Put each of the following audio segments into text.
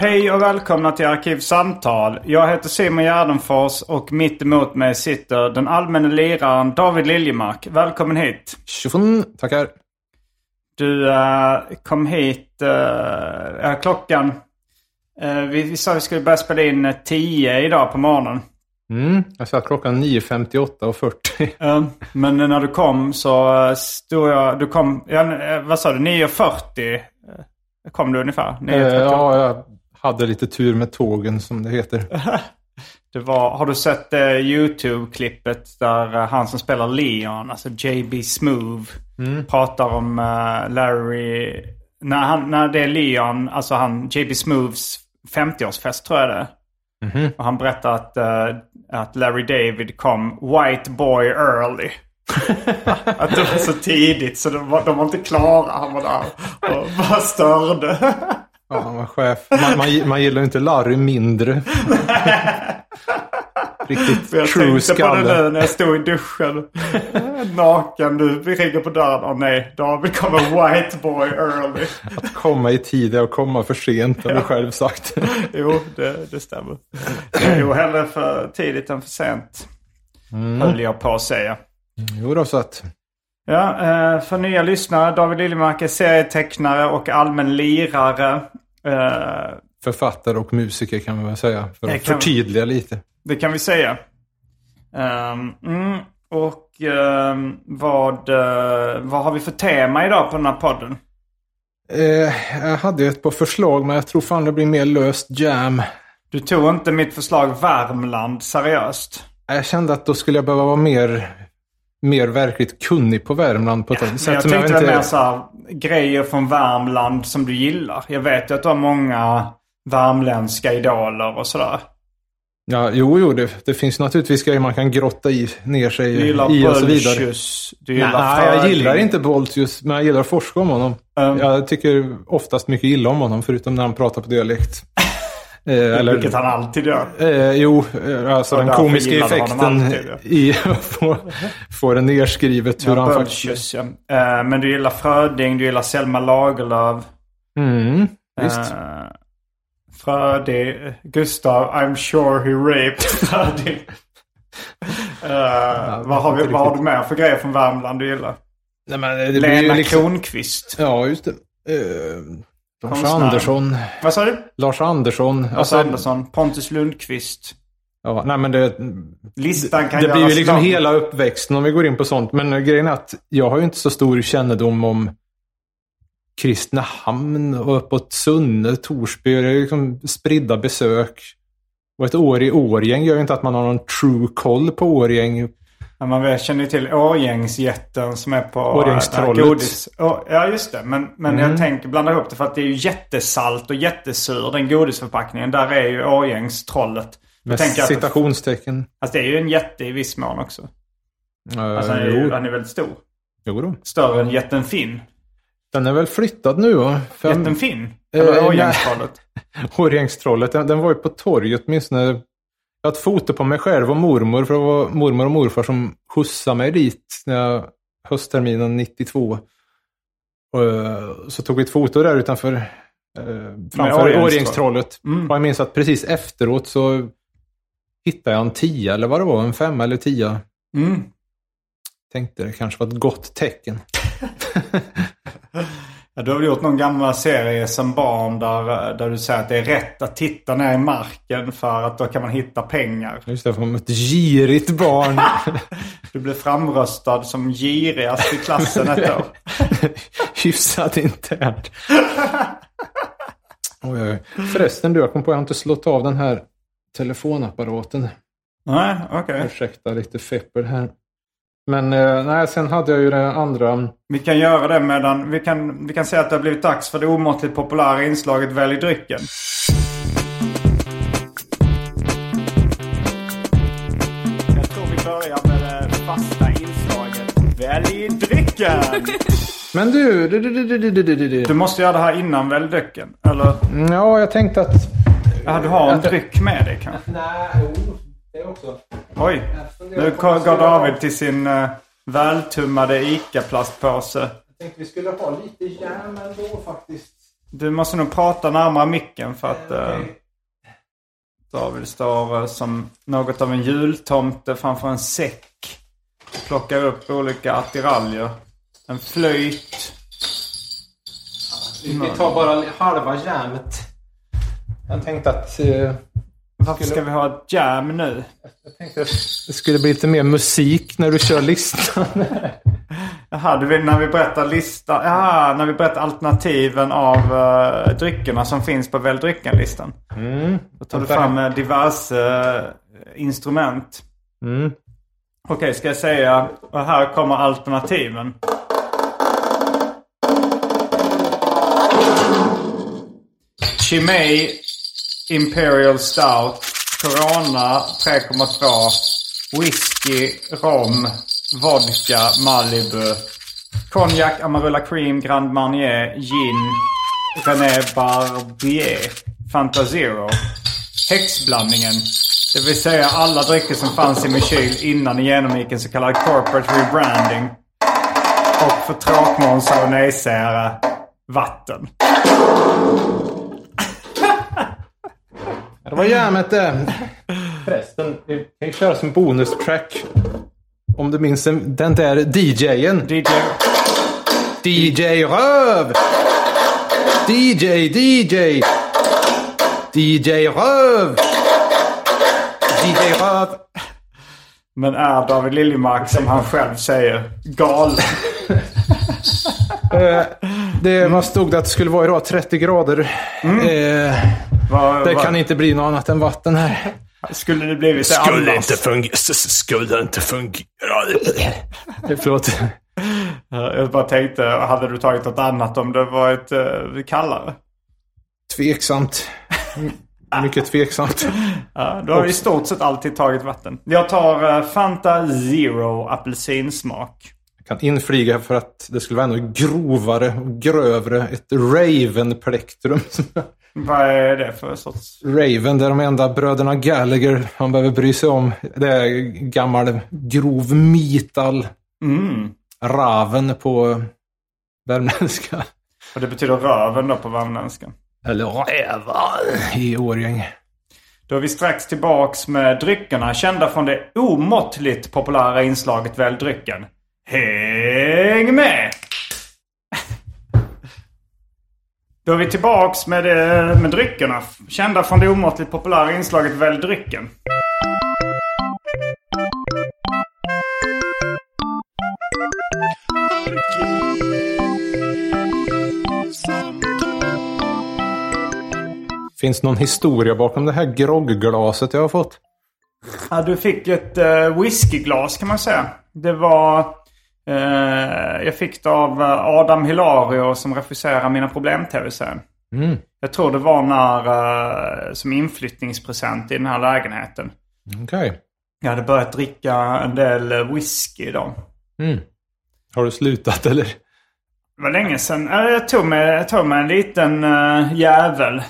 Hej och välkomna till Arkivsamtal. Jag heter Simon Gärdenfors och mitt emot mig sitter den allmänna liraren David Liljemark. Välkommen hit. Tjofon, tackar. Du uh, kom hit, uh, klockan, uh, vi, vi sa att vi skulle börja spela in 10 idag på morgonen. Mm, jag satt klockan 9.58 och 40. Uh, men när du kom så stod jag, du kom, ja, vad sa du, 9.40 kom du ungefär? 9.38. ja, jag hade lite tur med tågen som det heter. Det var, har du sett eh, YouTube-klippet där eh, han som spelar Leon, alltså JB Smooth, Mm. pratar om eh, Larry... När, han, när det är Leon, alltså han, JB Smooths 50-årsfest tror jag det är. Mhm. Och han berättar att, eh, att Larry David kom white boy early. att det var så tidigt så de var, de var inte klara. Han var där och bara störde. Ja, han var chef. Man, man, man gillar inte Larry mindre. Riktigt För jag true tänkte på det skalle. nu när jag stod i duschen. Naken. Du, ringer på dörren. Åh nej, David kommer white boy early. Att komma i tid är att komma för sent har du själv sagt. Jo, det, det stämmer. Jo, hellre för tidigt än för sent. Mm. Höll jag på att säga. Jo då, så att. Ja, eh, för nya lyssnare. David Liljemark är serietecknare och allmän lirare. Eh, Författare och musiker kan man väl säga. För att förtydliga lite. Det kan vi säga. Ehm, mm, och ehm, vad, eh, vad har vi för tema idag på den här podden? Jag hade ett par förslag men jag tror fan det blir mer löst jam. Du tog inte mitt förslag Värmland seriöst. Jag kände att då skulle jag behöva vara mer, mer verkligt kunnig på Värmland på ett Men sätt jag som jag tänkte inte... mer så här, grejer från Värmland som du gillar. Jag vet ju att du har många värmländska idoler och sådär. Ja, jo, jo, det, det finns naturligtvis grejer man kan grotta i, ner sig Du gillar i och så vidare. Bolsjus. Du gillar Nej, jag gillar inte Boltius, men jag gillar att forska om honom. Um. Jag tycker oftast mycket illa om honom, förutom när han pratar på dialekt. eh, eller, Vilket han alltid gör. eh, jo, eh, alltså den komiska effekten i att få, det nerskrivet hur Ja, han faktiskt... Ja. Eh, Men du gillar Fröding, du gillar Selma Lagerlöf. Mm, visst. Uh, Fröding, Gustav, I'm sure he raped Fröding. Uh, vad, har vi, vad har du med för grejer från Värmland du gillar? Nej, men Lena liksom... Kronqvist. Ja, just det. Eh, Lars. Andersson. Vad sa du? Lars Andersson. Lars Alltså, Andersson, Pontus Lundqvist. Ja, nej men det, Listan kan det blir ju liksom hela uppväxten om vi går in på sånt. Men grejen är att jag har ju inte så stor kännedom om Kristinehamn och uppåt Sunne, Torsby. Det är liksom spridda besök. Och ett år i Årgäng gör ju inte att man har någon true koll på Årgäng. Man känner ju till Årgängsjätten som är på... Årgängstrollet. Ja, just det. Men, men Mm. jag tänker blanda ihop det för att det är ju jättesalt och jättesur, den godisförpackningen. Där är ju Årgängstrollet. Med citationstecken. alltså det är ju en jätte i viss mån också. Uh, Alltså han är, ju, han är väldigt stor. jo då. Större än jätten Finn. Den är väl flyttad nu va? Fem- Jätten Finn? Eh, Eller. Årgängstrollet? Årgängstrollet, den, den var ju på torget åtminstone. Jag har ett foto på mig själv och mormor, för det var mormor och morfar som skjutsade mig dit när jag, höstterminen 92. Och, eh, så tog vi ett foto där utanför eh, framför. Årgängstrollet. Mm. Och jag minns att precis efteråt så hittade jag en tia eller vad det var, en femma eller tia. Mm. Tänkte det kanske var ett gott tecken. Ja, du har väl gjort någon gammal serie som barn där, där du säger att det är rätt att titta ner i marken för att då kan man hitta pengar. Just det, som ett girigt barn. Du blev framröstad som girigast i klassen ett år. Hyfsat internt. Oj, oj. Förresten du, jag kom på att jag inte slått av den här telefonapparaten. Nej, okej. Ursäkta lite feppel här. Men eh, nej, sen hade jag ju den andra. Vi kan göra det medan vi kan, vi kan säga att det har blivit dags för det omåttligt populära inslaget Välj drycken. Jag tror vi börjar med det fasta inslaget Välj drycken. Men du, du, du, du, du, du, du, du. Du måste göra det här innan Välj drycken. Eller? Ja, jag tänkte att... Ja, du har en dryck med dig kanske? Nej, jo, det också. Oj. Nu går David till sin uh, vältummade ICA-plastpåse. Jag tänkte vi skulle ha lite järn ändå faktiskt. Du måste nog prata närmare micken för att uh, Okej. David står uh, som något av en jultomte framför en säck. Och plockar upp olika attiraljer. En flöjt. Vi vi tar bara halva järnet. Jag tänkte att... eh, Varför ska vi ha ett jam nu? jag tänkte att det skulle bli lite mer musik när du kör listan. Jaha, du vill när vi berättar lista, ja, när vi berättar alternativen av uh, dryckerna som finns på Välj drycken-listan. Mm. Då tar du fram uh, diverse uh, instrument. Mm. Okej, ska jag säga, och här kommer alternativen. Chimay Imperial Stout. Corona 3,2. Whisky, rom, vodka, Malibu. Cognac, Amarula Cream, Grand Marnier, Gin, René Barbier, Fanta Zero. Häxblandningen. Det vill säga alla drycker som fanns i min kyl innan ni genomgick en så kallad corporate rebranding. Och för tråkmånsar och nejsägare, vatten. Det var järnet det. Förresten, vi kan ju köra som bonustrack. Om du minns den, den där DJen. DJ... DJ Röv! DJ, DJ! DJ Röv! DJ Röv! Men är David Liljemark, som han själv säger, galen? Eh, det, vad stod det att det skulle vara idag? 30 grader. Eh, Vad- det vad- kan inte bli något annat än vatten här. Skulle det blivit det Skulle annars? inte fungera. Skulle inte fungera. Förlåt. Jag bara tänkte, hade du tagit något annat om det varit uh, kallare? Tveksamt. Mycket tveksamt. Ja, då har vi i stort sett alltid tagit vatten. Jag tar eh, Fanta Zero apelsinsmak. Jag kan inflyga för att det skulle vara ännu grovare och grövre. Ett Raven-plektrum. Vad är det för sorts? Raven, det är de enda bröderna Gallagher man behöver bry sig om. Det är gammal grov metal. Mm. Raven på värmländska. Och det betyder röven då på värmländska. Eller rävar i Årjäng. Då är vi strax tillbaks med dryckerna kända från det omåttligt populära inslaget Välj drycken. Häng med! Då är vi tillbaks med, det, med dryckerna. Kända från det omåttligt populära inslaget Välj drycken. Finns någon historia bakom det här grogglaset jag har fått? Ja, du fick ett uh, whiskyglas kan man säga. Det var... eh, jag fick det av eh, Adam Hilario som regisserar Mina Problem-tv-serien. Mm. Jag tror det var när, eh, som inflyttningspresent i den här lägenheten. Okej. Jag hade börjat dricka en del whisky då. Mm. Har du slutat eller? Det var länge sedan. Jag tog mig, jag tog mig en liten jävel.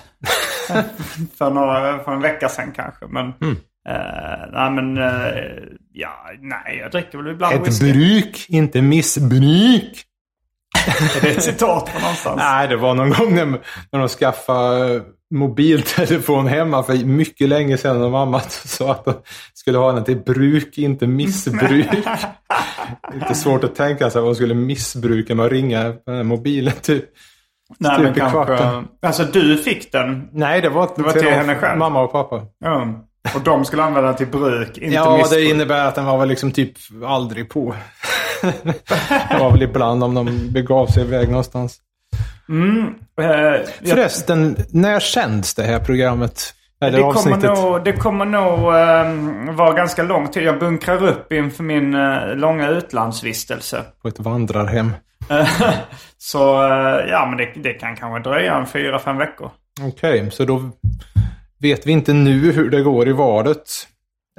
för, några, för en vecka sedan kanske. Men, eh, nej men, eh, ja, nej jag dricker väl ibland Ett whisky. bruk, inte missbruk. Är det ett citat från någonstans? Nej, det var någon gång när, när de skaffade eh, mobiltelefon hemma för mycket länge sedan och mamma sa att de skulle ha den till bruk, inte missbruk. Lite svårt att tänka sig vad de skulle missbruka med att ringa mobilen typ. Nej, Stup men kanske... kvarten. Alltså du fick den. Nej, det var, Det var till de- henne själv? Mamma och pappa. Ja. Och de skulle använda den till bruk, inte Ja, missbruk. det innebär att den var väl liksom typ aldrig på. det var väl ibland om de begav sig iväg någonstans. Eh, jag- Förresten, när sänds det här programmet? Eller det, kommer avsnittet? nog, det kommer nog ehm, vara ganska lång tid. Jag bunkrar upp inför min eh, långa utlandsvistelse. På ett vandrarhem. Så eh, ja, men det, det kan kanske dröja en fyra, fem veckor. Okej, så då vet vi inte nu hur det går i valet.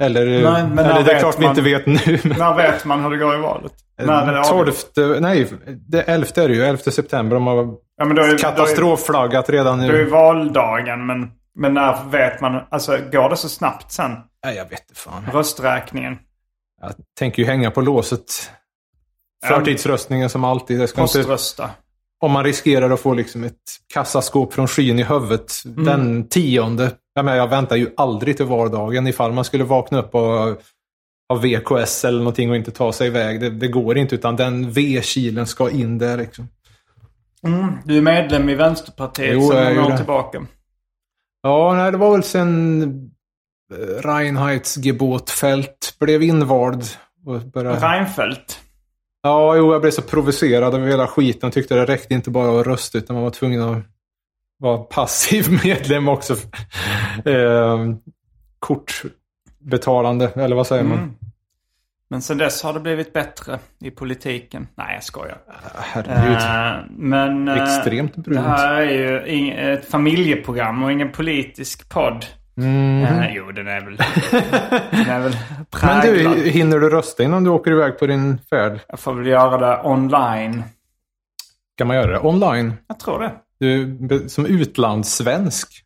Eller, Nej, men när eller det är klart vi man? inte vet nu. men- När vet man hur det går i valet? När är det avgjort? 12, nej, det 11 är det ju. 11 september. De har Ja, men då är, då är, katastrofflaggat redan då är nu. valdagen, men, men när vet man? Alltså, går det så snabbt sen? Nej, jag vet inte fan. Rösträkningen. Jag tänker ju hänga på låset. Förtidsröstningen som alltid. Det ska inte, Poströsta. om man riskerar att få liksom ett kassaskåp från skyn i huvudet den tionde. Jag, menar, jag väntar ju aldrig till vardagen ifall man skulle vakna upp och ha VKS eller någonting och inte ta sig iväg. Det, det går inte utan den V-kilen ska in där. Liksom. Du är medlem i Vänsterpartiet Jo, jag sedan några år tillbaka. Ja, nej, det var väl sen eh, Reinheitsgebotfält blev invald. Och började... Reinfeldt. Ja, jo, jag blev så provocerad av hela skiten och tyckte det räckte inte bara att rösta utan man var tvungen att vara passiv medlem också. eh, kortbetalande, eller vad säger man? Mm. Men sen dess har det blivit bättre i politiken. Nej, jag skojar. Herregud. Eh, men eh, Extremt det brunt. här är ju ett familjeprogram och ingen politisk podd. Mm. Eh, jo, den är väl, den är väl Men präglad. du, hinner du rösta innan du åker iväg på din färd? Jag får väl göra det online. Kan man göra det online? Jag tror det. Du, som utlandssvensk.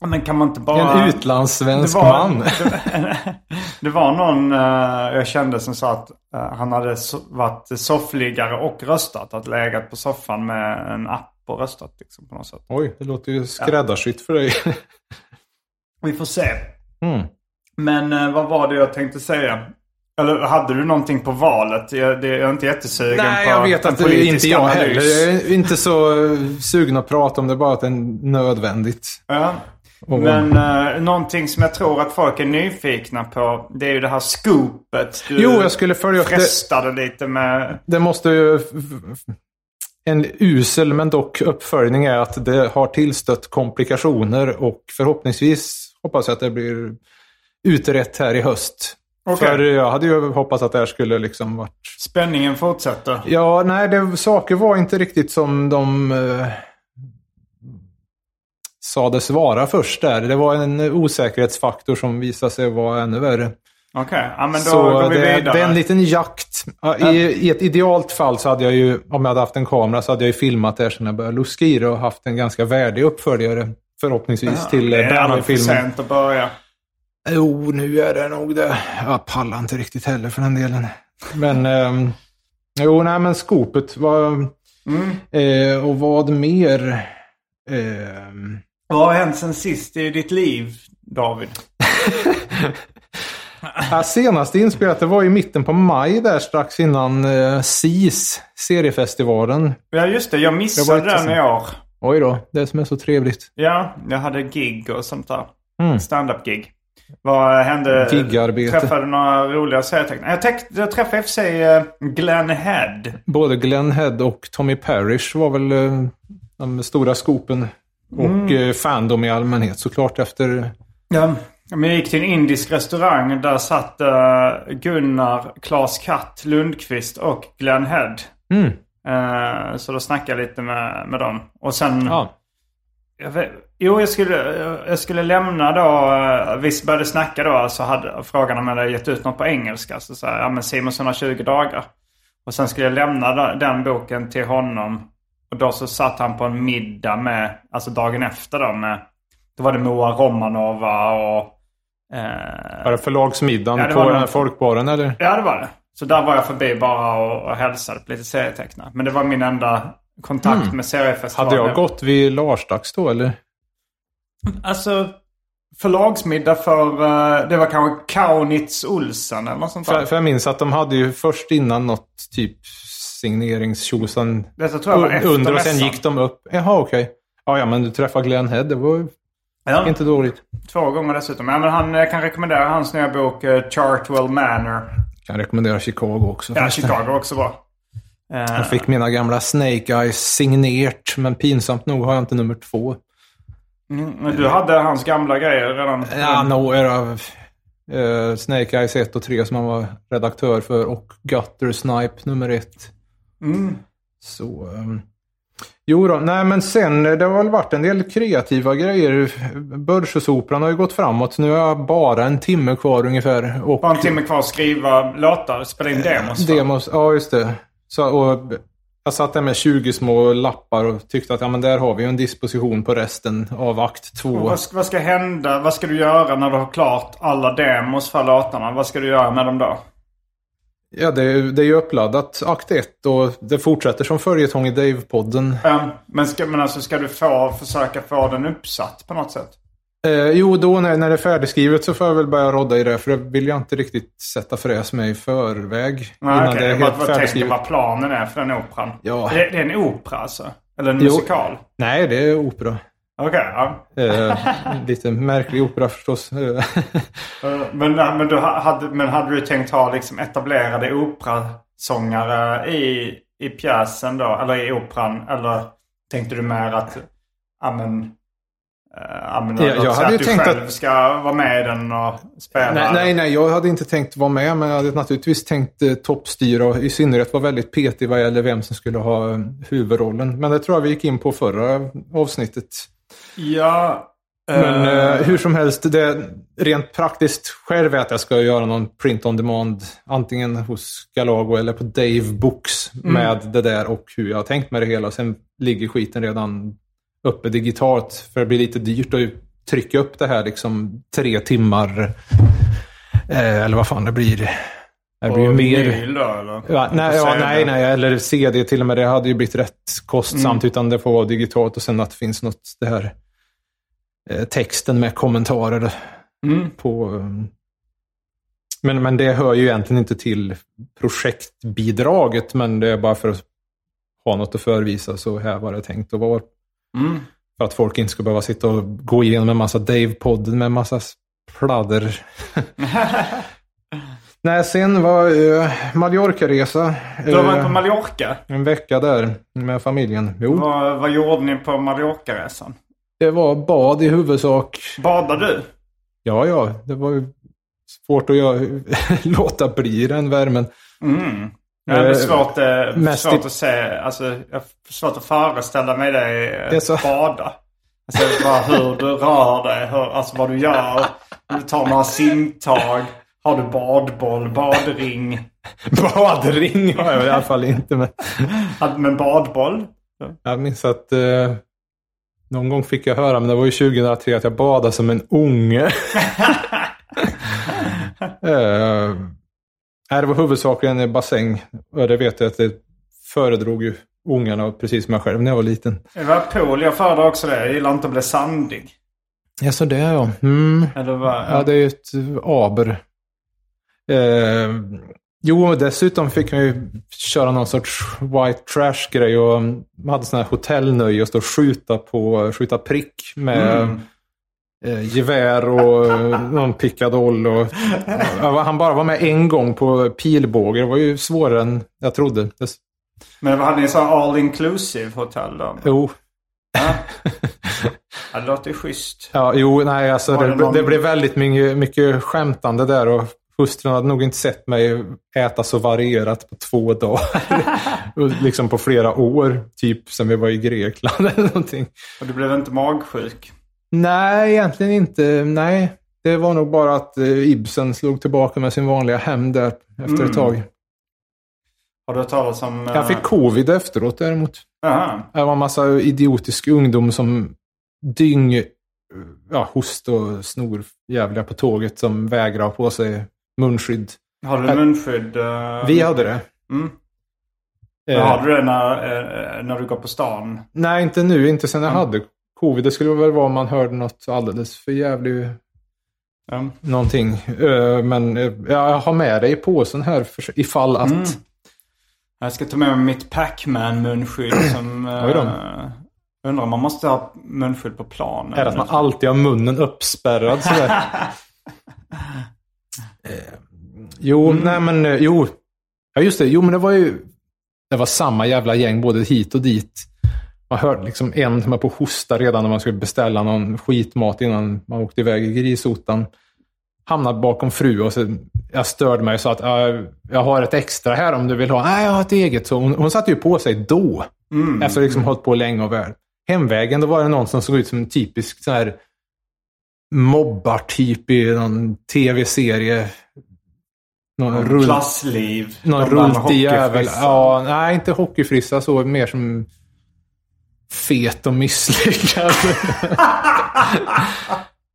Men kan man inte bara... En utlandssvensk det var, man. Det, det var någon eh, jag kände som sa att eh, han hade so varit soffliggare och röstat. Att legat på soffan med en app och röstat liksom, på något sätt. Oj, det låter ju skräddarsytt för dig. Vi får se. Mm. Men eh, vad var det jag tänkte säga? Eller hade du någonting på valet? Jag, det, jag är inte jättesugen Nej, på jag vet att det inte jag analys. heller. Jag är inte så eh, sugen att prata om det, bara att det är nödvändigt. Ja. Och- Men eh, någonting som jag tror att folk är nyfikna på. Det är ju det här scoopet. Du Jo, jag skulle följa upp det. lite med. Det måste ju... En usel men dock uppföljning är att det har tillstött komplikationer och förhoppningsvis hoppas jag att det blir utrett här i höst. Okej. För jag hade ju hoppats att det här skulle liksom varit... Spänningen fortsätter. Ja, nej, det, saker var inte riktigt som de eh, sades vara först där. Det var en osäkerhetsfaktor som visade sig vara ännu värre. Okej, ja men då Så går vi det, vidare. det är en liten jakt. Ja, I, I ett idealt fall så hade jag ju, om jag hade haft en kamera, så hade jag ju filmat det här sedan jag började luska i det och haft en ganska värdig uppföljare. Förhoppningsvis till det eh, är aldrig för sent att börja. Jo, nu är det nog det. Jag pallar inte riktigt heller för den delen. Men, ehm, jo, nej men skopet var... Mm. Eh, och vad mer? Ehm, Vad har hänt sen sist i ditt liv, David? ja, senaste inspelat, det var i mitten på maj där strax innan eh, SIS, seriefestivalen. Ja, just det. Jag Jag missade inte den i år. Oj då, det som är så trevligt. Ja, jag hade gig och sånt där. Mm. Stand-up-gig. Vad hände? Gigarbete. Träffade du några roliga serietecknare? Jag, jag träffade i och för sig eh, Glenn Head. Både Glenn Head och Tommy Parrish var väl eh, de stora skopen. Och Mm. eh, Fandom i allmänhet såklart efter... Ja. Men jag gick till en indisk restaurang. Där satt Gunnar, Klas Katt, Lundqvist och Glenn Head. Mm. Så då snackade jag lite med, med dem. Och sen... Ja. Jag vet, jo, jag skulle, jag skulle lämna då. eh, Vi började snacka då. Så hade frågan om jag hade gett ut något på engelska. Så sa jag, ja men Simonsson har 20 dagar. Och sen skulle jag lämna den boken till honom. Och då så satt han på en middag med, alltså dagen efter då med, då var det Moa Romanova och... Eh, Var det förlagsmiddagen Ja, det på här folkbaren eller? ja, det var det. Så där var jag förbi bara och, och hälsade på lite serietecknare. Men det var min enda kontakt med seriefestivalen. Hade jag gått vid Larsdags då eller? Alltså, förlagsmiddag för, eh, det var kanske Kaunitz Olsen eller något sånt där. För, för jag minns att de hade ju först innan något typ signeringstjosan Detta tror jag var efter under och sen gick de upp. Jaha, okej. Ja, ja, men du träffade Glenn Head. Det var ju Ja, inte dåligt. två gånger dessutom. Ja, men han jag kan rekommendera hans nya bok eh, Chartwell Manor. Kan rekommendera Chicago också. Ja. Chicago också bra. Eh, Jag fick mina gamla Snake Eyes signerat, men pinsamt nog har jag inte nummer två. mm, men du hade hans gamla grejer redan. Ja, no, era, eh, Snake Eyes 1 och 3 som han var redaktör för och Gutter Snipe nummer 1. Mm. Så... ehm, jo då, nej men sen det har väl varit en del kreativa grejer. Börsesoperan har ju gått framåt. Nu har jag bara en timme kvar ungefär. Och Bara en timme kvar att skriva låtar, spela in demos. Demos, ja just det. Så, och jag satt där med 20 små lappar och tyckte att ja, men där har vi ju en disposition på resten av akt 2. Och Vad ska, vad ska hända? Vad ska du göra när du har klart alla demos för låtarna? Vad ska du göra med dem då? Ja, det, är- det är ju uppladdat akt 1 och det fortsätter som följetong i Dave-podden. Men, ska, men alltså ska du få, försöka få den uppsatt på något sätt? Eh, jo, då när, när det är färdigskrivet så får jag väl börja rodda i det. För det vill jag inte riktigt sätta fräs med i förväg. Nej, okej. det är helt tänker färdigskrivet. vad planen är för den operan. Ja. Det, det är en opera alltså? Eller en Jo. musikal? Nej, det är opera. Okej, ja. Eh, lite märklig opera förstås. Eh, Eh, Men, men, du ha- hade, men hade du tänkt ha liksom etablerade operasångare i, i pjäsen då? Eller i operan? Eller tänkte du mer att... Ja men... Uh, ja, men Ja, låt jag säga hade ju du tänkt själv att- ska vara med i den och spela. nej, nej, nej, jag hade inte tänkt vara med, men jag hade naturligtvis tänkt eh, toppstyra och i synnerhet vara väldigt petig vad gäller vem som skulle ha eh, huvudrollen. Men det tror jag vi gick in på förra avsnittet. Ja... Men eh, eh, hur som helst, det rent praktiskt själv är att jag ska göra någon print on demand. Antingen hos Galago eller på Dave Books med det där och hur jag har tänkt med det hela. Sen ligger skiten redan uppe digitalt. För det blir lite dyrt att trycka upp det här liksom tre timmar. Eh, eller vad fan det blir. Det blir ju mer. då eller? Ja, nej, ja, nej, nej, eller CD till och med. Det hade ju blivit rätt kostsamt. Utan det får vara digitalt och sen att det finns något, det här eh, texten med kommentarer Mm. på... um, Men, men det hör ju egentligen inte till projektbidraget, men det är bara för att ha något att förvisa. Så här var det tänkt att vara. Mm. För att folk inte ska behöva sitta och gå igenom en massa Dave-podd med en massa pladder. Nej, sen var uh, Mallorca-resa. Du har varit Eh, på Mallorca. en vecka där med familjen. Jo, Vad, vad gjorde ni på Mallorca-resan? det var bad i huvudsak. Badade du? Ja, ja, det var ju svårt att göra, låta bli den värmen. Mm. Ja, det är Eh, svårt, eh, mest svårt i- att se. Alltså, jag har svårt att föreställa mig dig eh, så- bada. Alltså bara hur du rör dig, hur, alltså vad du gör. Om du tar några simtag. Har du badboll, badring? Badring har jag i alla fall inte. Men Men badboll? jag minns att eh, någon gång fick jag höra, men det var ju 2003, att jag badade som en unge. eh, nej, det var huvudsakligen en bassäng. Och det vet jag att det föredrog ju ungarna, precis som jag själv när jag var liten. Det var pool, jag föredrar också det. Jag gillar inte att bli sandig. Ja, så det ja. Mm. Eller vad? Ja, det är ju ett aber. Eh, jo, dessutom fick man ju köra någon sorts white trash-grej och hade sån här hotellnöje och stå och skjuta på, skjuta prick med Mm. Eh, gevär och eh, någon pickadoll. Och, ja, han bara var med en gång på pilbåge. Det var ju svårare än jag trodde. Men hade ni så all inclusive hotell då? jo, Ja. Ja, det låter schysst. Ja, jo, nej, alltså det, det någon- det blev väldigt mycket, mycket skämtande där och hustrun hade nog inte sett mig äta så varierat på två dagar. Liksom på flera år, typ sen vi var i Grekland eller någonting. Och du blev inte magsjuk? Nej, egentligen inte. Nej, det var nog bara att eh, Ibsen slog tillbaka med sin vanliga hämnd där efter Mm. ett tag. Har du hört talas om... eh, Jag fick covid efteråt däremot. Aha. Det var en massa idiotisk ungdom som dyng, ja, host och snor jävliga på tåget som vägrar på sig munskydd. Har du munskydd? eh, Vi hade det. Mm. Eh, Har du det när, när du går på stan? Nej, inte nu. Inte sen jag hade covid. Det skulle väl vara om man hörde något alldeles för jävligt Ja. någonting. Eh, Men eh, jag har med det i påsen här ifall att. Mm. Jag ska ta med mig mitt Pac-Man-munskydd som... Oj då. Uh, undrar om man måste ha munskydd på planen. Är det att man alltid har munnen uppspärrad sådär? eh, jo, nej men eh, jo. Ja just det, jo men det var ju... Det var samma jävla gäng både hit och dit. Man hörde liksom en som var på att hosta redan när man skulle beställa någon skitmat innan man åkte iväg i grisotan. Hamnade bakom fru och så, jag störde mig och sa att "Ja, jag har ett extra här om du vill ha. Nej, jag har ett eget. Så hon, hon satte ju på sig då. Efter att liksom hållit på länge och väl. Hemvägen, då var det någon som såg ut som en typisk sån här mobbartyp i någon tv-serie. Någon rull, Klassliv. någon rultig jävel. Ja, nej, inte hockeyfrissa så. Mer som fet och misslyckad.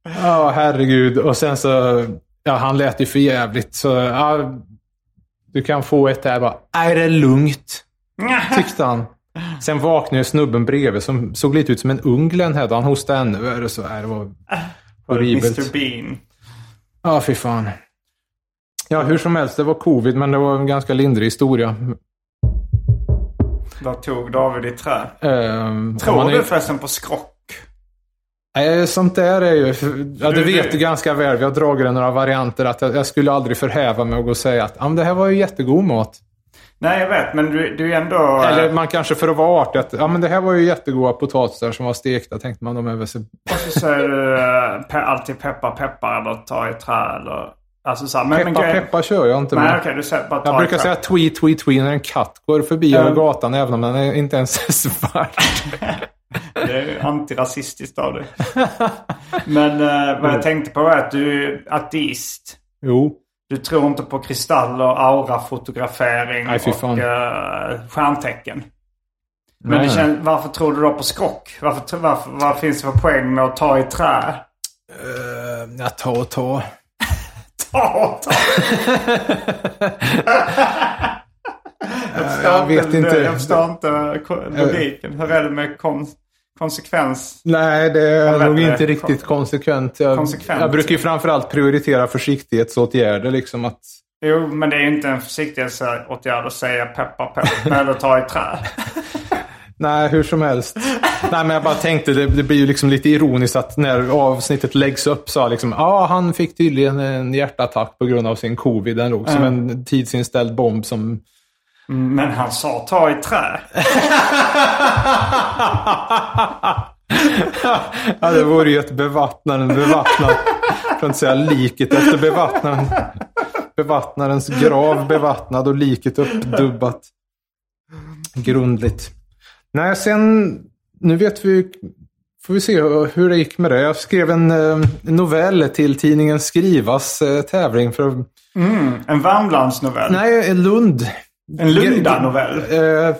Ja, herregud. Och sen så, ja, han lät ju för jävligt. Så, ja, du kan få ett där bara. Nej, det är lugnt. Tyckte han. Sen vaknade snubben bredvid som såg lite ut som en ung Hedda. Han hostade ännu värre. Så, nej, det var horribelt. Mr Bean. Ja, fy fan. Ja, hur som helst. Det var covid, men det var en ganska lindrig historia. Där tog David i trä. Ehm, Tror man är- du förresten på skrock? Nej, sånt där är ju... Ja, Du- det vet du- ganska väl. Vi har dragit det några varianter. Att jag, jag skulle aldrig förhäva mig och gå och säga att ah, det här var ju jättegod mat. Nej, jag vet. Men du, du är ändå... Eller man kanske för att vara artig att ja, men det här var ju jättegoda potatisar som var stekta. Tänkte man de är väl så... Och så säger du eh, alltid peppar peppar eller ta i trä eller... Alltså så här, men, men Peppa grejen- peppa kör jag inte Nej, med. okej. du säger bara Jag brukar säga tweet, tweet, tweet när en katt går förbi över Ja. gatan även om den inte ens är svart. Det är antirasistiskt av dig. Men eh, vad jag tänkte på är att du är ateist. Jo. Du tror inte på kristaller, aurafotografering Nej, fy fan. och uh, stjärntecken. Men det känns, varför tror du då på skrock? Varför, varför, vad finns det för poäng med att ta i trä? Uh, ja, ta och ta. Ta, ta. jag vet inte. Jag förstår inte logiken. Hur är det med kon- konsekvens? Nej, det är nog inte. inte riktigt konsekvent. Jag, Konsekvent. jag brukar ju framförallt prioritera försiktighetsåtgärder. Liksom att, Jo, men det är ju inte en försiktighetsåtgärd att säga peppa peppa eller ta i trä. nej, hur som helst. nej, men jag bara tänkte, det, det blir ju liksom lite ironiskt att när avsnittet läggs upp så liksom, ja, ah, han fick tydligen en hjärtattack på grund av sin covid. Den låg som en tidsinställd bomb som Men han sa ta i trä. Ja, det vore ju ett bevattnaren, bevattnat, för att inte säga liket efter bevattnaren. Bevattnarens grav bevattnad och liket uppdubbat. Grundligt. Nej, sen, nu vet vi, får vi se hur det gick med det. Jag skrev en eh, novell till tidningen Skrivas eh, tävling för att, En Värmlandsnovell. nej, Lund. En Lunda-novell. Eh,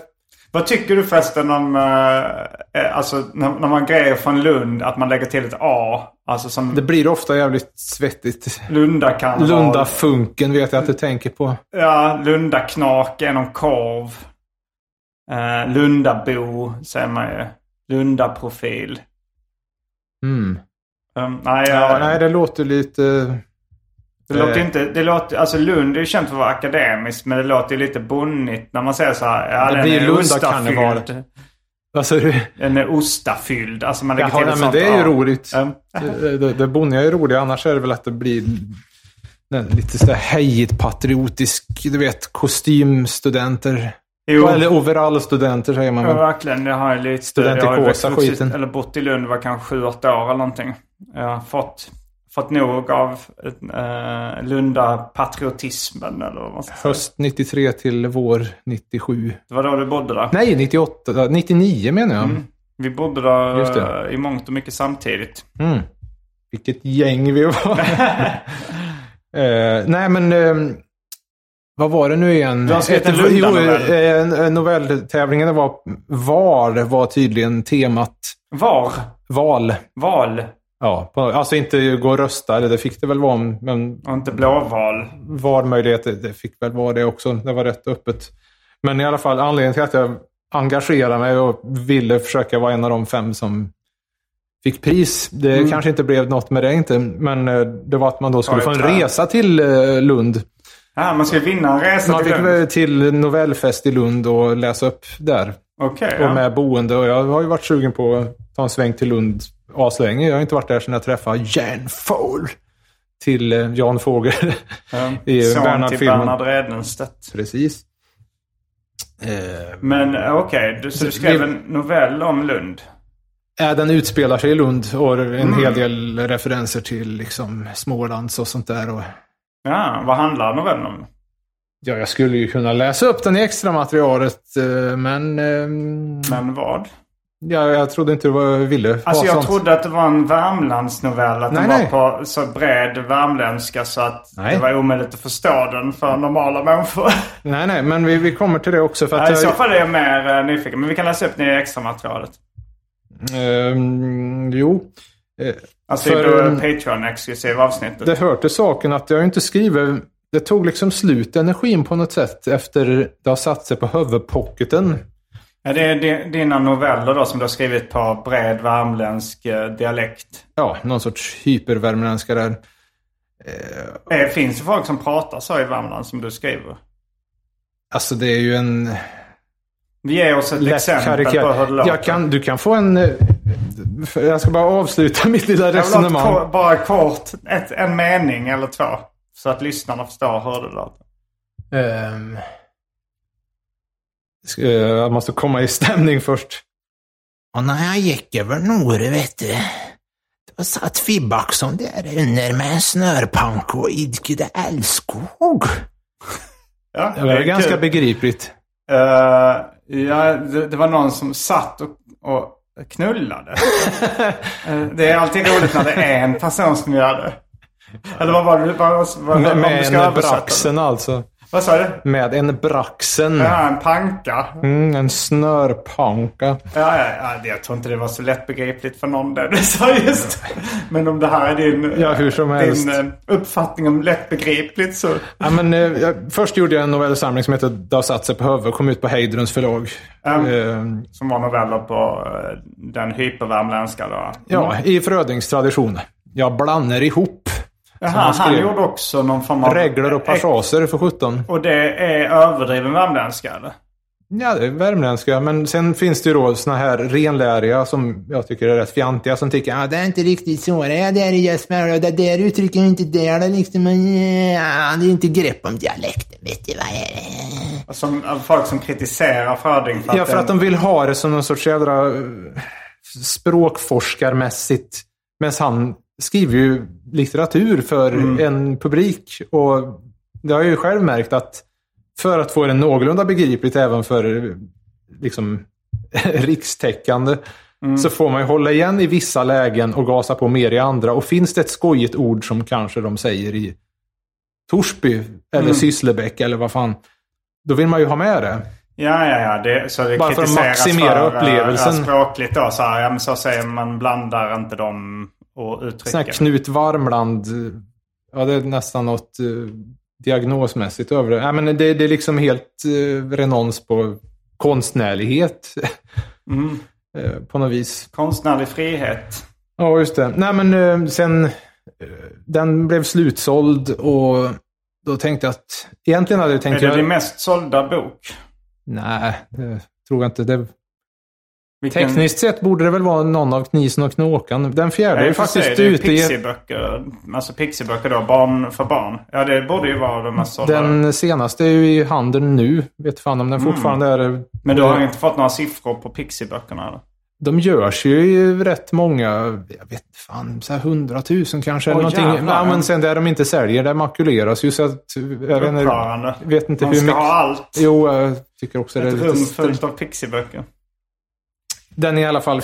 Vad tycker du förresten om, eh, alltså när, när man grejer från Lund, att man lägger till ett A? Alltså som det blir ofta jävligt svettigt. Lundakarneval. Lunda-funken vet jag att du tänker på. Ja, Lundaknak är någon korv. Eh, Lundabo säger man ju. Lundaprofil. Mm. Um, nej, Ja, jag, nej, det låter lite... det låter eh, inte... Det låter, alltså Lund är ju känt för att vara akademiskt, men det låter ju lite bonnigt när man säger så här. Ja, Det den blir är Lundakarnevalet. ostafylld. Vad sa du? Den är ostafylld. Alltså man lägger Jaha, till nej, ett men sånt det är ju roligt. Um, Det, det, det bonniga är roligt, annars är det väl att det blir lite sådär hejigt patriotisk, du vet, kostymstudenter. Jo. Eller overallstudenter säger man Ja, verkligen. Jag har ju lite... Studentikosa skiten. Eller bott i Lund var kanske sju, åtta år eller någonting. Jag har fått, fått nog av uh, Lunda-patriotismen eller vad man ska säga. Höst 93 till vår 97. Det var då du bodde där. Nej, 98. 99 menar jag. Mm. Vi bodde där det. eh, i mångt och mycket samtidigt. Mm. Vilket gäng vi var. Eh, nej, men... eh, vad var det nu igen? Du har Ett- jo, Lunda-novell. eh, en novelltävlingen var VAR var tydligen temat. Var? Val. Val? Ja, på, alltså inte gå och rösta, eller det fick det väl vara, men Och inte blåval. valmöjligheter, det fick väl vara det också. Det var rätt öppet. Men i alla fall, anledningen till att jag engagerade mig och ville försöka vara en av de fem som fick pris. Det kanske inte blev något med det inte, men eh, det var att man då skulle få en resa till eh, Lund. Ja, man ska vinna en resa Man till fick Lund. väl till novellfest i Lund och läsa upp där. Okej, Och ja. med boende. Och jag har ju varit sugen på att ta en sväng till Lund aslänge. Jag har inte varit där sedan jag träffade Jan Fohl. Till eh, Jan Fågel. Ja. i Son till Bernhard-filmen. Bernhard Redenstedt. Precis. Eh, Men eh, okej, du, så du skrev en novell om Lund? Ja, den utspelar sig i Lund och en Mm. hel del referenser till liksom Smålands och sånt där. Och, Ja, vad handlar novellen om? ja, jag skulle ju kunna läsa upp den i extra materialet, eh, men ehm, Men vad? ja, jag trodde inte du var- ville Alltså jag sånt. trodde att det var en Värmlandsnovell. Att Nej, den nej. var på så bred värmländska så att Nej. det var omöjligt att förstå den för normala människor. Nej, nej, men vi, vi kommer till det också. För att Ja, I så fall är jag mer eh, nyfiken. Men vi kan läsa upp det i extra materialet. ehm, jo, Alltså För, i ehm, Patreon-exklusiva avsnittet. det hör till saken att jag inte skriver... Det tog liksom slut energin på något sätt efter det har satt sig på huvudpocketen. Ja, det är di- dina noveller då som du har skrivit på bred värmländsk eh, dialekt. Ja, någon sorts hypervärmländska där. Det finns ju folk som pratar så i Värmland som du skriver. Alltså det är ju en... Ger oss ett exempel på hur det låter. kan, Du kan få en... Jag ska bara avsluta mitt lilla resonemang. kort, bara kort, ett, en mening eller två. Så att lyssnarna förstår hur det låter. Eh, jag måste komma i stämning först. Och när jag gick över Nore, vet du, då satt Fibbaxon där under med en snörpank och idkade älskog. Ja, Det var är ganska kul. begripligt. Eh, ja, det, det var någon som satt och, och knullade. Eh, det är alltid roligt när det är en person som gör det. Eller vad var det? Vad, vad, Med, med braxen alltså. Vad sa du? Med en braxen. Ja, en panka. Mm, en snörpanka. Ja, ja, ja, jag tror inte det var så lättbegripligt för någon det du sa just. Men om det här är din, Ja, hur som helst. din eh, uppfattning om lättbegripligt så... Ja, men, eh, först gjorde jag en novellsamling som heter satt sig på huvudet. Kom ut på Heidrens förlag. Mm. Eh, Som var noveller på eh, den hypervärmländska då. ja, i Frödings tradition. Jag blandar ihop Jaha, han han, gjorde också någon form av... regler och passager för 17. Och det är överdriven värmländska eller? Ja, det är värmländska. Men sen finns det ju då såna här renläriga som jag tycker är rätt fjantiga. Som tycker att Ja, det är inte riktigt så det är där i Jesper och det där uttrycker inte det. Det är liksom, ja, det är inte grepp om dialekten, vet du vad är det? Som, folk som kritiserar Fröding för Ja, för att de vill ha det som någon sorts jädra eh, språkforskarmässigt. Men han skriver ju litteratur för en publik. Och det har jag ju själv märkt att för att få det någorlunda begripligt även för liksom rikstäckande så får man ju hålla igen i vissa lägen och gasa på mer i andra. Och finns det ett skojigt ord som kanske de säger i Torsby eller Sysslebäck eller vad fan. Då vill man ju ha med det. Ja, ja, ja. Det, så det Bara för att maximera för, eh, upplevelsen. Språkligt då. Så, här, ja, men så säger man blandar inte dem och Sån här. Knut Varmland. Ja, det är nästan något eh, diagnosmässigt över det. Ja, men det, det är liksom helt eh, renons på konstnärlighet. Mm. eh, på något vis. Konstnärlig frihet. Ja, just det. Nej, men sen... Den blev slutsåld och då tänkte jag att... Egentligen hade jag tänkt... Är det din mest sålda bok? Nej, det tror jag inte. Det... Vilken- Tekniskt sett borde det väl vara någon av Knisen och Knåkan. Den fjärde är faktiskt det är ute i... Pixieböcker. Alltså Pixieböcker då, barn för barn. Ja, det borde ju vara de mest sålda. Den senaste är ju i handeln nu. Vet fan om den Mm. fortfarande är... Men du har inte fått några siffror på Pixieböckerna? eller? De görs ju i rätt många, jag vet inte fan, så här hundratusen kanske. eller Åh, någonting. jävlar. Ja, men sen där de inte säljer, där makuleras ju så att... Jag vet inte, vet inte Man hur ska mycket... ha allt. Jo, jag tycker också det är Ett rum fullt av Pixieböcker. Den är i alla fall...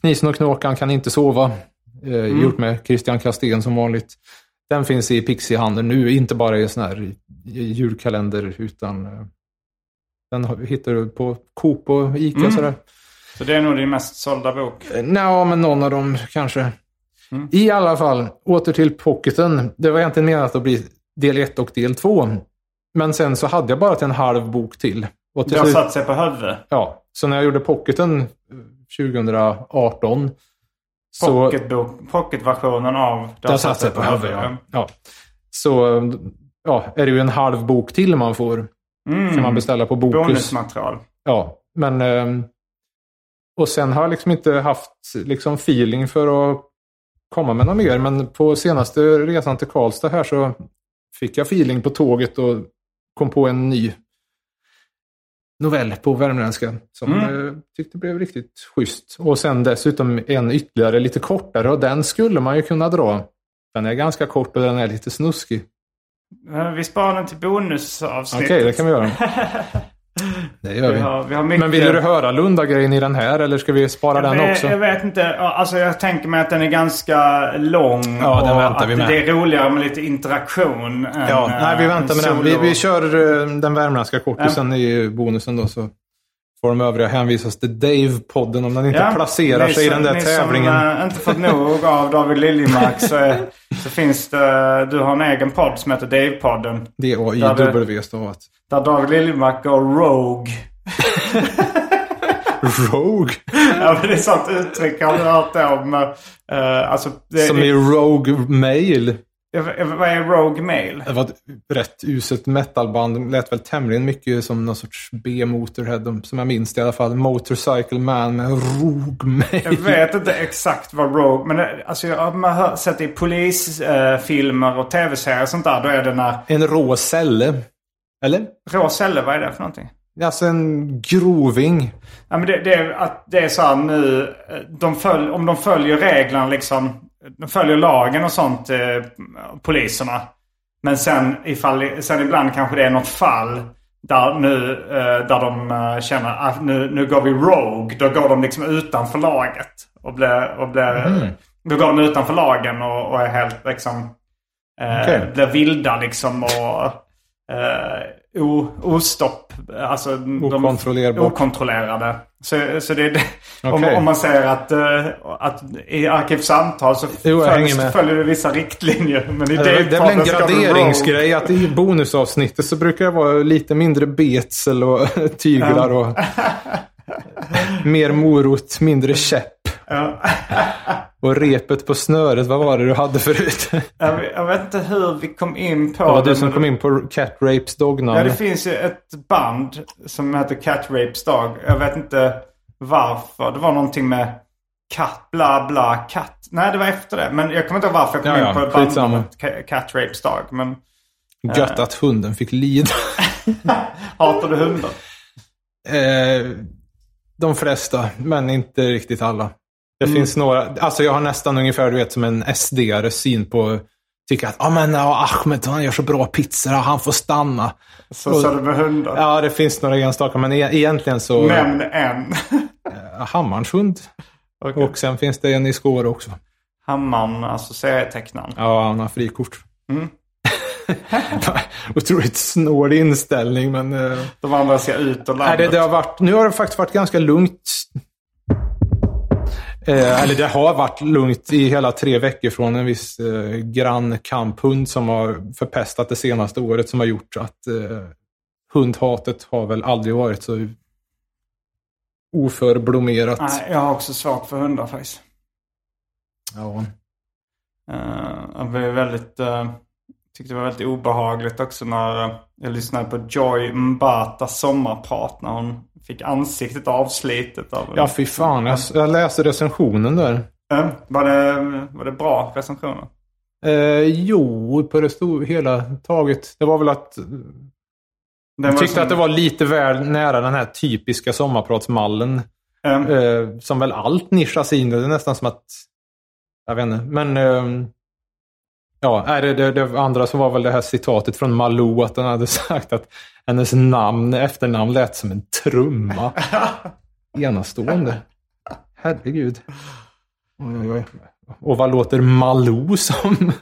Knisen och Knåkan kan inte sova. Eh, Mm. Gjort med Christian Kastén som vanligt. Den finns i Pixie-handeln nu, inte bara i sån här julkalender utan... eh, Den hittar du på Coop och Ica Mm. sådär. Så det är nog din mest sålda bok. Nej, men någon av dem kanske. Mm. I alla fall, åter till pocketen. Det var egentligen menat att bli del 1 och del 2. Men sen så hade jag bara till en halv bok till. Och Det har satt sig på huvudet. ja, så när jag gjorde pocketen eh, 2018 så... Pocketbok, pocketversionen av Det har satt sig på huvudet, ja. ja. Så eh, ja, är det ju en halv bok till man får. Kan man beställa på Bokus. Bonusmaterial. Ja, men... ehm, och sen har jag liksom inte haft liksom feeling för att komma med något mer. Men på senaste resan till Karlstad här så fick jag feeling på tåget och kom på en ny novell på värmländska. Som Mm. eh, tyckte blev riktigt schysst. Och sen dessutom en ytterligare lite kortare och den skulle man ju kunna dra. Den är ganska kort och den är lite snuskig. Eh, Vi sparar den till bonusavsnittet. Okej, det kan vi göra. Det gör Vi vi. har, vi har mycket... Men vill du höra Lunda-grejen i den här eller ska vi spara den jag, också? jag vet inte. Alltså jag tänker mig att den är ganska lång. Ja, den och väntar att vi med. det är roligare med lite interaktion. Än, Ja, nej, vi eh, väntar med den. Vi, vi kör eh, den värmländska kortisen i bonusen då. Så får de övriga hänvisas till Dave-podden om den inte Ja, placerar sig i som- den där ni tävlingen. som äh, inte fått nog av David Liljemark så, är, så finns det... Du har en egen podd som heter Dave-podden. D-A-I-W stavat. Där David Liljemark går rogue. Rogue? Ja, men det är sånt uttryck. Har du hört det om? eh, alltså, det, Som i Rogue Mail. Det, vad är rogue mail? Det var ett rätt uselt metalband. De lät väl tämligen mycket som någon sorts B-Motorhead. Som jag minns det i alla fall. Motorcycle Man med Rogue Jag Mail. vet inte exakt vad Rogue... Men det, alltså, jag har sett i polisfilmer och tv-serier och sånt där. Då är det när... En rå celle. Eller? Rå celler, vad är det för någonting? Alltså en groving. Ja, men det, det, är, att det är så här nu. eh, De följ, om de följer reglerna liksom. De följer lagen och sånt, eh, poliserna. Men sen, ifall, sen ibland kanske det är något fall. Där nu, eh, där de eh, känner att nu, nu går vi rogue. Då går de liksom utanför laget. Och blir, och blir, Då går de utanför lagen och, och är helt liksom... Eh, Okej. Blir vilda liksom och... Eh, o, ostopp. Alltså. Okontrollerade. Så, så det det. Om, om man säger att, eh, att i Arkivsamtal så Jo, med. följer det vissa riktlinjer. Men i Det är, det är väl en graderingsgrej att i bonusavsnittet så brukar det vara lite mindre betsel och tyglar och mer morot, mindre käpp. Ja. Och repet på snöret, vad var det du hade förut? Det Jag, vet- jag vet inte hur vi kom in på var det, du som kom in på Cat Rapes Ja, dognamn. det finns ju ett band som heter Cat Rapes Dog. Jag vet inte varför. Det var någonting med katt, bla bla, katt. Nej, det var efter det. Men jag kommer inte ihåg varför jag kom Ja, ja, in på ett band skitsamma. med Ca- Cat Rapes Dog. Men Gött att hunden fick lida. hatar du hundar? Eh, de flesta, men inte riktigt alla. Det Mm. finns några, alltså jag har nästan ungefär du vet som en SD-are syn på, tycker att ah, men, Ahmed han gör så bra pizzor, ja, han får stanna. Så sa du med hundar. Ja, det finns några enstaka, men e- egentligen så... Nämn en. Hammarns hund. Okej. Och sen finns det en i Skåre också. Hammaren, alltså serietecknaren. Ja, han har frikort. Mm. Otroligt snål inställning, men... eh, De andra ser ut och Nej, landet. det, det har varit, nu har det faktiskt varit ganska lugnt. Eh, eller det har varit lugnt i hela tre veckor från en viss eh, grann kamphund som har förpestat det senaste året som har gjort att eh, hundhatet har väl aldrig varit så oförblommerat. Nej, jag har också svårt för hundar faktiskt. Ja. Uh, jag blev väldigt... Uh, tyckte det var väldigt obehagligt också när eh, jag lyssnade på Joy Mbatas sommarprat när hon fick ansiktet avslitet av ja, fy fan. Jag, jag läste recensionen där. Eh, var, det, var det bra recensioner? Eh, jo, på det stora hela taget. Det var väl att Den jag tyckte som- att det var lite väl nära den här typiska sommarpratsmallen. eh, Eh, som väl allt nischas in. Det är nästan som att... Jag vet inte. Men... ehm, ja, det, det, det andra som var väl det här citatet från Malou. Att den hade sagt att hennes namn, efternamn lät som en trumma. Enastående. Herregud. Oj, oj, oj. Och vad låter Malou som?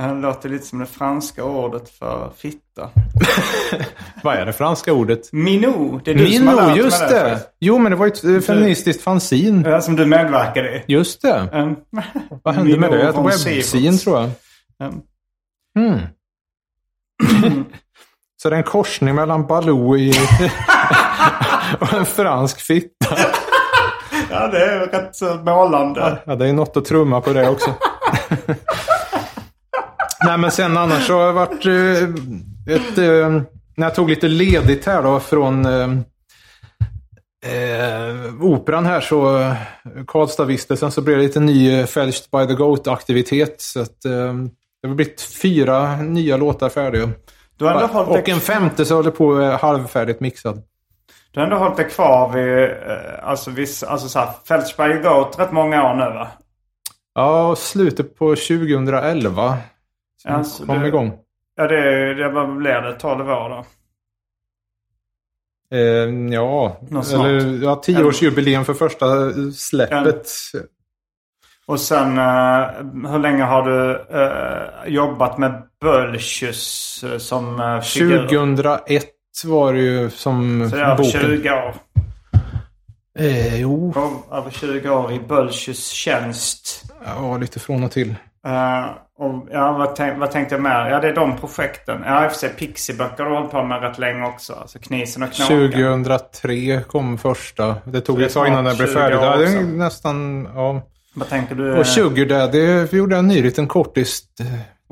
Det låter lite som det franska ordet för fitta. vad är det franska ordet? Minou, det är du som har lärt just det. det! Jo, men det var ju ett eh, feministiskt fanzin. Ja, som du medverkade i. Just det. Um, Vad hände med det? Ett Sieverts. tror jag. Um, Mm. Så det är en korsning mellan Baloo i och en fransk fitta. ja, det är rätt målande. Ja, det är något att trumma på det också. Nej, men sen annars så har jag varit eh, ett... Eh, när jag tog lite ledigt här då från eh, eh, operan här så Karlstadvistelsen så blev det lite ny eh, Fälshed by the Goat-aktivitet. Så att eh, det har blivit fyra nya låtar färdiga. Du har ändå hållit Och en femte så håller på halvfärdigt mixad. Du har ändå hållit dig kvar vid, alltså, viss, alltså så här, Fältsberg Goat rätt många år nu va? Ja, slutet på 2011. Som Alltså, kom det- igång. Ja, det, det vad blir det? 12 år då? Eh, ja, eller ja, tioårsjubileum för första släppet. Och sen, eh, hur länge har du eh, jobbat med Bölsjus eh, som uh, figur? 2001 var det ju som Så det är över boken. 20 år. Eh, jo, Över- Över 20 år i Bölsjus tjänst. ja, lite från och till. Eh, och, ja, vad, tänk, vad tänkte jag mer? Ja, det är de projekten. Ja, i och för sig Pixie-böcker har hållit på med rätt länge också. Alltså Knisen och Knakan. 2003 kom första. Det tog ett tag innan den blev 20 färdig. Ja, det är nästan, ja. Vad tänker du? Och Sugar Daddy gjorde en ny liten kortis. eh,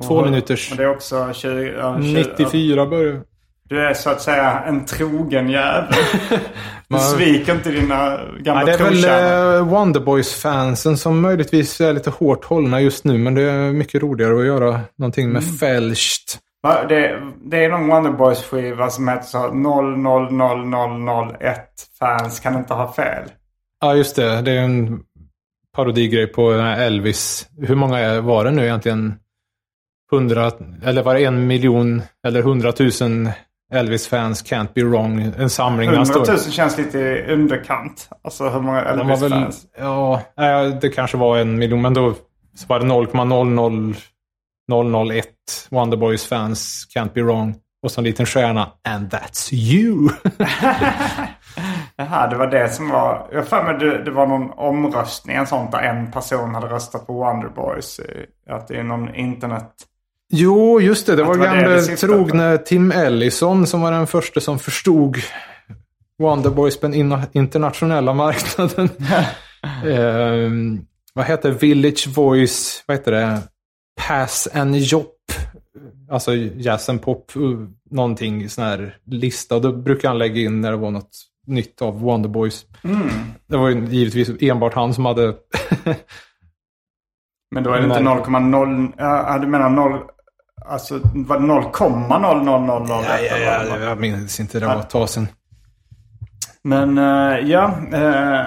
Två minuters. Och det är också 20, ja, 20 94 började Du är så att säga en trogen jävel. Du sviker inte dina gamla Ja, det är väl eh, Wonderboys-fansen som möjligtvis är lite hårt hållna just nu. Men det är mycket roligare att göra någonting med Mm. fälscht. Va, Det, det är någon Wonderboys skiva som heter så 000001 fans kan inte ha fel. Ja, just det. Det är en parodigrej på Elvis. Hur många var det nu egentligen? Hundra, eller var det en miljon eller hundratusen Elvis-fans can't be wrong? En samling. där han 100 står- 000 känns lite underkant. Alltså hur många Elvis-fans? ja, det kanske var en miljon, men då så var det 0,00001 Wonderboys fans can't be wrong. Och så en liten stjärna. And that's you! Jaha, det var det som var... Jag för mig det, det var någon omröstning, en sånt där en person hade röstat på Wonderboys. Att det är någon internet... Jo, just det. Det var var gamle trogne Tim Ellison som var den första som förstod Wonderboys på den in- internationella marknaden. Ehm, vad heter Village Voice? Vad heter det? Pass and Jop. Alltså jazz and pop. uh, Någonting sån här lista. Då brukar han lägga in när det var något nytt av Wonderboys. Mm. Det var ju givetvis enbart han som hade... Men då är det inte Nej. 0,0... Ja, du menar 0... Alltså var det 0,00001? jag minns inte. Det var ett tag sedan. Men eh, ja, eh,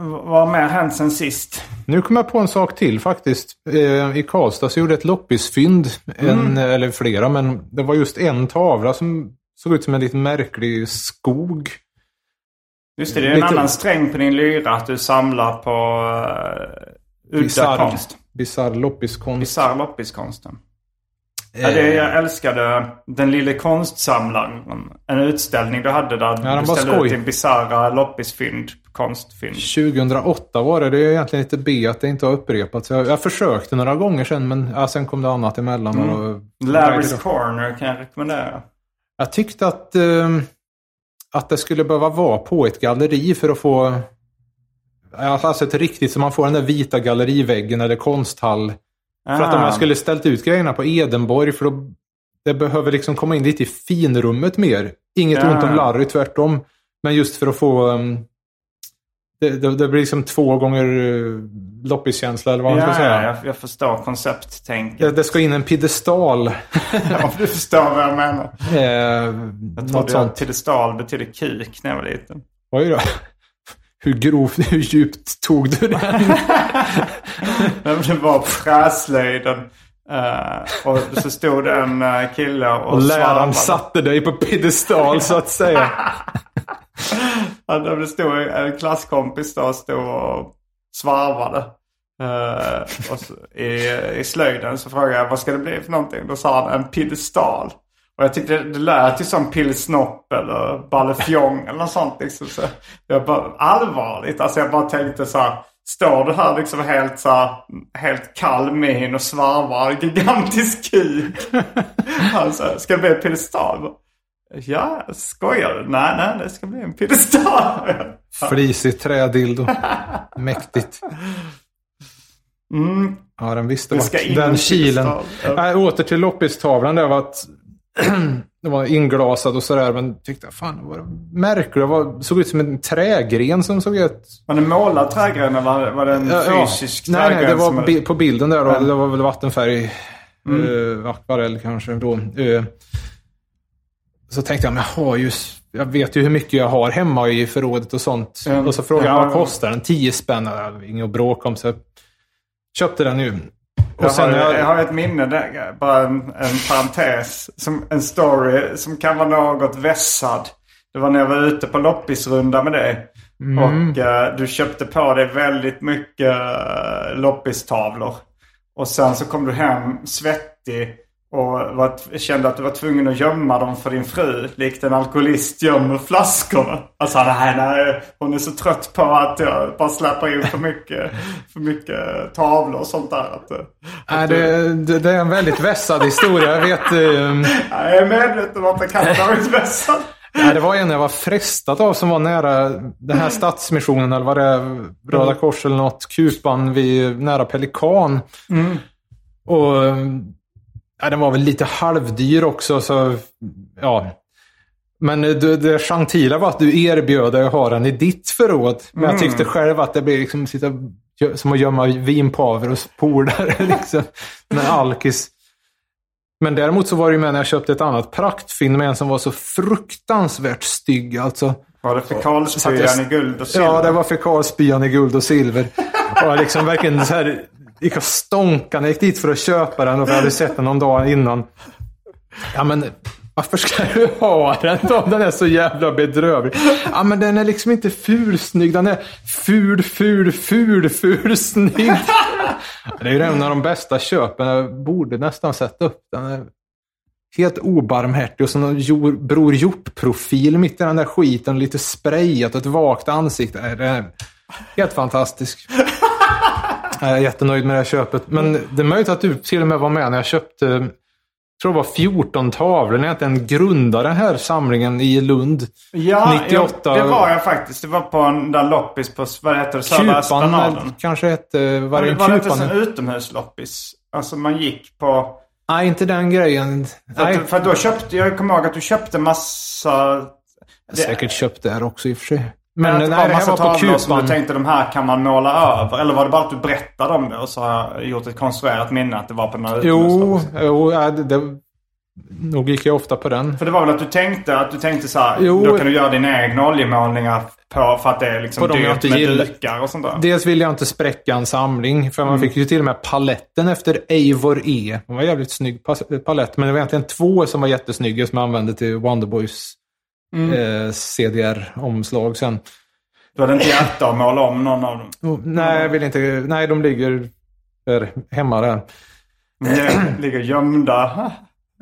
vad har mer hänt sen sist? Nu kom jag på en sak till faktiskt. Eh, I Karlstad så gjorde ett loppisfynd. En, eller flera, men det var just en tavla som såg ut som en liten märklig skog. Just det, det är en Lite- annan sträng på din lyra att du samlar på uh, udda konst. Bisarr loppiskonst. Bisarr loppiskonsten. Ja, det, Eh, jag älskade Den lille konstsamlaren. En utställning du hade där den du ställde skoj. ut din bisarra loppisfynd, konstfynd. 2008 var det. Det är egentligen lite B att det inte har upprepats. Jag, jag försökte några gånger sen, men ja, sen kom det annat emellan. Mm. Och, Larry's Corner kan jag rekommendera. Jag tyckte att, eh, att det skulle behöva vara på ett galleri för att få... Alltså ett riktigt, så man får den där vita galleriväggen eller konsthall. För att om Ah. jag skulle ställt ut grejerna på Edenborg, för då... Det behöver liksom komma in lite i finrummet mer. Inget Ja. ont om Larry, tvärtom. Men just för att få... ehm, det, det, det blir liksom två gånger uh, loppiskänsla, eller vad man ska Ja, säga. jag, jag förstår koncepttänket. Det, det ska in en piedestal. Om du förstår vad jag menar. eh, Jag trodde att piedestal betyder kuk när jag var liten. Oj då. Hur grovt, hur djupt tog du den? Det var på träslöjden. Eh, och så stod en eh, kille och, Och läraren svarvade. satte dig på piedestal så att säga. Det stod en klasskompis då och stod och svarvade. Eh, och så, i, I slöjden så frågade jag vad ska det bli för någonting? Då sa han en piedestal. Och jag tyckte det lät ju som pillsnopp eller ballefjong eller något sånt. Liksom. Så jag bara, allvarligt, alltså jag bara tänkte så här. Står du här liksom helt så här, helt kall min och svarvar gigantisk kuk? alltså, ska det bli en piedestal? Ja, skojar du? Nej, nej, det ska bli en piedestal. Flisigt trädildo. Mäktigt. Mm. Ja, den visste Det vart den en kilen. Nej, åter till loppistavlan där var att det var inglasad och sådär. Men tyckte fan, det var märkligt. Det var, såg ut som en trägren som såg ut. Var det målad trädgren eller var det en Ja, ja. fysisk Nej, nej, det var bi- på bilden där. Ja. Det var väl vattenfärg. Mm. eh, akvarell kanske då. Eh, så tänkte jag, men jag har ju... Jag vet ju hur mycket jag har hemma i förrådet och sånt. Ja. Och så frågade jag, Ja. vad kostar den? 10 spänn. Inget att bråka om. Så jag köpte den ju. Och Jag, sen har, när jag har ett minne, där, bara en, en parentes, som, en story som kan vara något vässad. Det var när jag var ute på loppisrunda med dig. Mm. Och eh, du köpte på dig väldigt mycket uh, loppistavlor. Och sen så kom du hem svettig och var, kände att du var tvungen att gömma dem för din fru. Likt en alkoholist gömmer flaskorna. Alltså nej, nej, hon är så trött på att jag bara släpper in för mycket, för mycket tavlor och sånt där. Att, Nej, det, det, det är en väldigt vässad historia. Jag vet... Eh, jag är medveten om att det kan ha varit vässad. nej, det var en jag var frestad av som var nära den här Stadsmissionen eller vad det är. Röda Kors eller något. Kupan vid, nära Pelikan. Och... Ja, den var väl lite halvdyr också, så... Ja. Men eh, det, det gentila var att du erbjöd dig att ha den i ditt förråd. Men jag tyckte själv att det blev liksom sitta, som att gömma vinpaver och polare. Liksom, med alkis. Men däremot så var det ju med när jag köpte ett annat praktfynd med en som var så fruktansvärt stygg. Alltså, Var det fekalspyan i guld och silver? ja, det var fekalspyan i guld och silver. Och liksom verkligen så här, gick och stånkade när jag gick dit för att köpa den och jag hade sett den någon dag innan. Ja, men varför ska du ha den då? Den är så jävla bedrövlig. Ja, men den är liksom inte fulsnygg. Den är ful, ful, ful, ful snygg. Det är ju en av de bästa köpen. Jag borde nästan sätta upp den. är Helt obarmhärtig och så någon Bror Hjort-profil mitt i den där skiten. Lite sprayat och ett vagt ansikte. Det är helt fantastisk. Jag är jättenöjd med det här köpet. Men det är möjligt att du till och med var med när jag köpte, jag tror det var 14 tavlor, när jag egentligen grundade den här samlingen i Lund. Ja, 98. Ja, det var jag faktiskt. Det var på en där loppis på, vad heter det, Södra Esplanaden. kanske hette, var det Var, en var det inte en utomhusloppis? Alltså man gick på... Nej, inte den grejen. För, att, för då köpte, jag kommer ihåg att du köpte massa... jag har säkert köpt det här också i och för sig. Men att nej, det här var på tavlor som du Kupan. tänkte de här kan man måla över? Eller var det bara att du berättade om det och så har jag gjort ett konstruerat minne att det var på den här Jo, jo ja, det, det, nog gick jag ofta på den. För det var väl att du tänkte att du tänkte så här, Jo. då kan du göra dina egna oljemålningar på, för att det är liksom jag dyrt med gillar. dukar och sånt där. Dels vill jag inte spräcka en samling, för man Mm. fick ju till och med paletten efter Eivor E. Det var en jävligt snygg palett, men det var egentligen två som var jättesnygga som jag använde till Wonderboys Mm. eh, CDR-omslag sen. Du hade inte hjärta att måla om någon av dem? Oh, nej, jag vill inte. Nej, de ligger där, hemma där. De ligger gömda.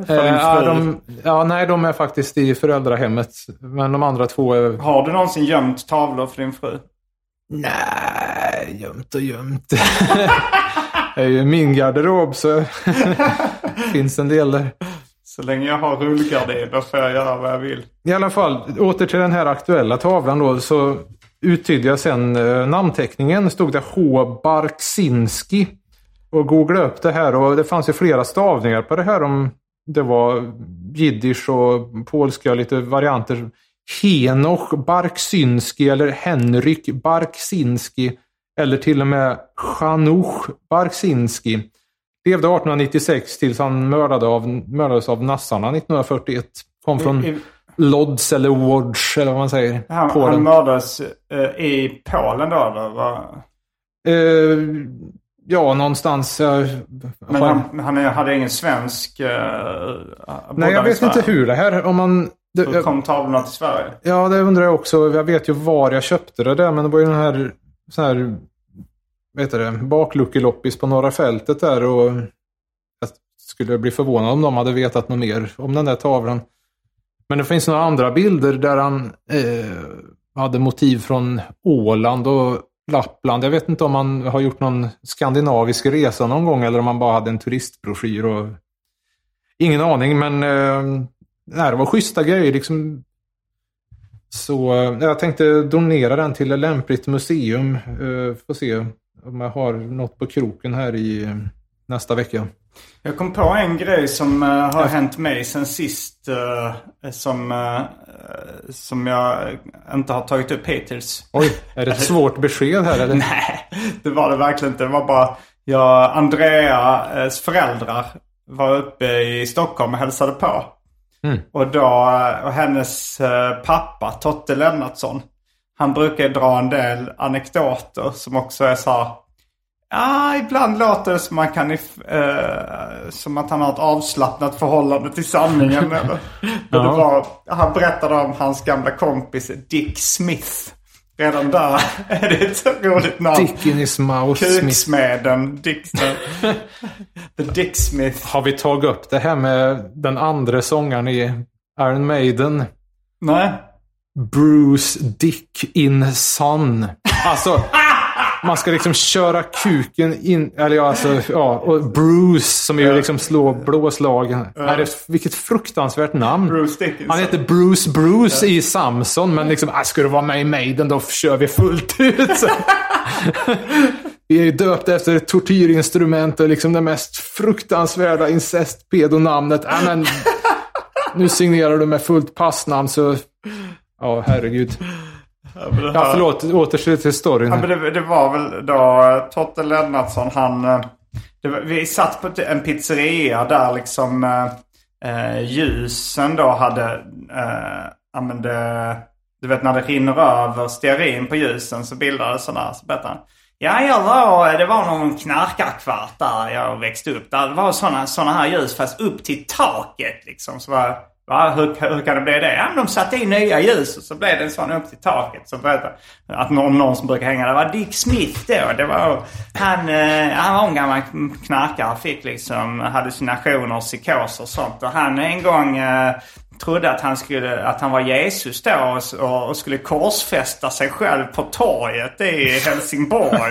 Eh, ja, de, ja, nej, de är faktiskt i föräldrahemmet. Men de andra två är... Har du någonsin gömt tavlor för din fru? Nej, gömt och gömt. det är ju min garderob så finns en del där. Så länge jag har rullgardiner får jag göra vad jag vill. I alla fall, åter till den här aktuella tavlan då. Så uttydde jag sen eh, namnteckningen. Stod det H. Barksinski. Och googlade upp det här och det fanns ju flera stavningar på det här. Om det var jiddisch och polska och lite varianter. Henoch Barksynski eller Henryk Barksinski. Eller till och med Chanuch Barksinski. Levde 1896 tills han mördade av, mördades av nassarna 1941. Kom från I- Lodz eller Łódź eller vad man säger. Han, han Polen. mördades eh, i Polen då eller? Eh, ja, någonstans. eh, Men han, han är- hade ingen svensk... Uh, nej, jag vet inte hur det här... Om man, det, Hur kom tavlorna till Sverige? ja, det undrar jag också. Jag vet ju var jag köpte det där, men det var ju den här... Sån här vad heter det? Bakluckeloppis på Norra fältet där. Och jag skulle bli förvånad om de hade vetat något mer om den där tavlan. Men det finns några andra bilder där han eh, hade motiv från Åland och Lappland. Jag vet inte om han har gjort någon skandinavisk resa någon gång eller om han bara hade en turistbroschyr. Och... Ingen aning, men eh, nej, det var schyssta grejer. Liksom. Så eh, jag tänkte donera den till ett lämpligt museum. Eh, får se om jag har något på kroken här i eh, nästa vecka. Jag kom på en grej som eh, har hänt mig sen sist. eh, som, eh, som jag inte har tagit upp hittills. Oj, är det ett svårt besked här eller? Nej, det var det verkligen inte. Det var bara jag, Andreas föräldrar var uppe i Stockholm och hälsade på. Och då, och hennes pappa, Totte Lennartsson. Han brukar dra en del anekdoter som också är så här, Ja, ibland låter det som, man kan, eh, som att han har ett avslappnat förhållande till sanningen. eller? Men det var, han berättade om hans gamla kompis Dick Smith. Redan där är det ett roligt namn. Dick in his mouth. Kuksmeden Dick The Dick Smith. Har vi tagit upp det här med den andra sångaren i Iron Maiden? Nej. Bruce Dick in Sun. Alltså, man ska liksom köra kuken in... Eller ja, alltså, ja. Och Bruce som är liksom slå blåslagen. Är det, vilket fruktansvärt namn. Bruce Dickinson. Han heter Bruce Bruce i Samson, men liksom, äh, ska du vara med i Maiden då kör vi fullt ut. Så. vi är döpta efter ett tortyrinstrument och liksom det mest fruktansvärda incestpedonamnet. Äh, men, nu signerar du med fullt passnamn så... Ja, herregud. Ja, det Ja, här- förlåt. Åter till storyn. Ja, men det, det var väl då eh, Totte Lennartsson, han... eh, var, vi satt på en pizzeria där liksom eh, eh, ljusen då hade... Eh, det, du vet när det rinner över stearin på ljusen så bildar det sådana. Så berättar han. Ja, jag var, det var någon knarkarkvart där jag växte upp. Där det var sådana såna här ljus fast upp till taket liksom. Så var, Va, hur, hur kan det bli det? Ja, men de satte in nya ljus och så blev det en sån upp till taket. Så berättade att någon, någon som brukar hänga där var Dick Smith då. Det var, han, eh, han var en gammal knarkare. Fick liksom hallucinationer och psykoser och sånt. Och han en gång eh, trodde att han, skulle, att han var Jesus då och, och, skulle korsfästa sig själv på torget i Helsingborg.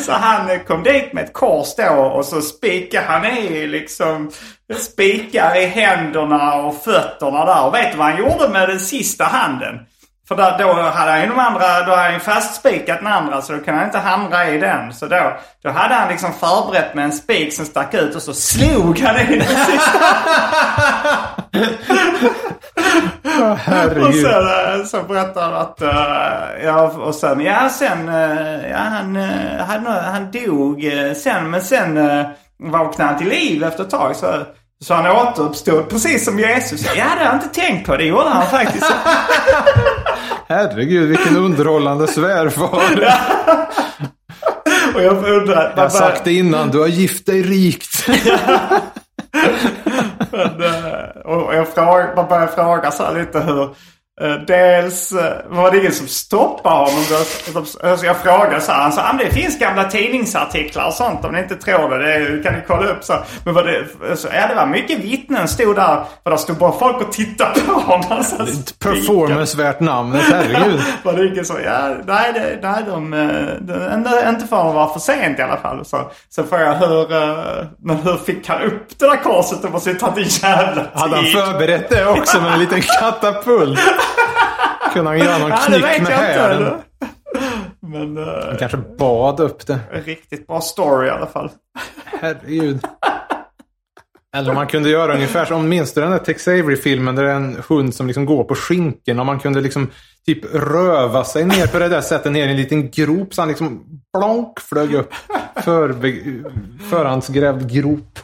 så han kom dit med ett kors då och så spikade han i liksom spikar i händerna och fötterna där. Och vet du vad han gjorde med den sista handen? För där, då hade han ju de andra, då hade han fastspikat den andra så då kunde han inte hamra i den. Så då, då hade han liksom förberett med en spik som stack ut och så slog han i den sista. Och Herregud. sen eh, så berättar han att, eh, ja och sen, ja sen, eh, ja han, han, han dog sen men sen vaknade han till liv efter ett tag. Så, så han återuppstod precis som Jesus. Ja det hade jag inte tänkt på, det gjorde han faktiskt. Herregud, vilken underhållande svärfar. och jag undrar, Jag har sagt det innan, du har gift dig rikt. Men, eh, och jag frågar, man börjar fråga så här lite hur... eh, Dels eh, var det ingen som stoppade honom. Alltså Jag frågade så här. Han sa att det finns gamla tidningsartiklar och sånt om ni inte tror det. det kan ni kolla upp. Så. Men var det, så, ja, det var mycket vittnen stod där. För där stod bara folk och tittade på honom. Performance värt namnet, herregud. Var det ingen så? Ja, nej, det, nej de, eh, de, inte, inte förrän det var för sent i alla fall. Så, så frågade jag hur, men hur fick han upp det där korset? Det måste ju tagit en jävla tid. Hade han förberett det också med en liten katapult? Kunde han göra någon Ja, knyck med hälen? Men eh, Han kanske bad upp det. en riktigt bra story i alla fall. Herregud. Eller man kunde göra ungefär som, minns du den där Tex Avery-filmen där det är en hund som liksom går på skinken och man kunde liksom typ röva sig ner på det där sättet ner i en liten grop så han liksom blonk flög upp. Förhandsgrävd grop.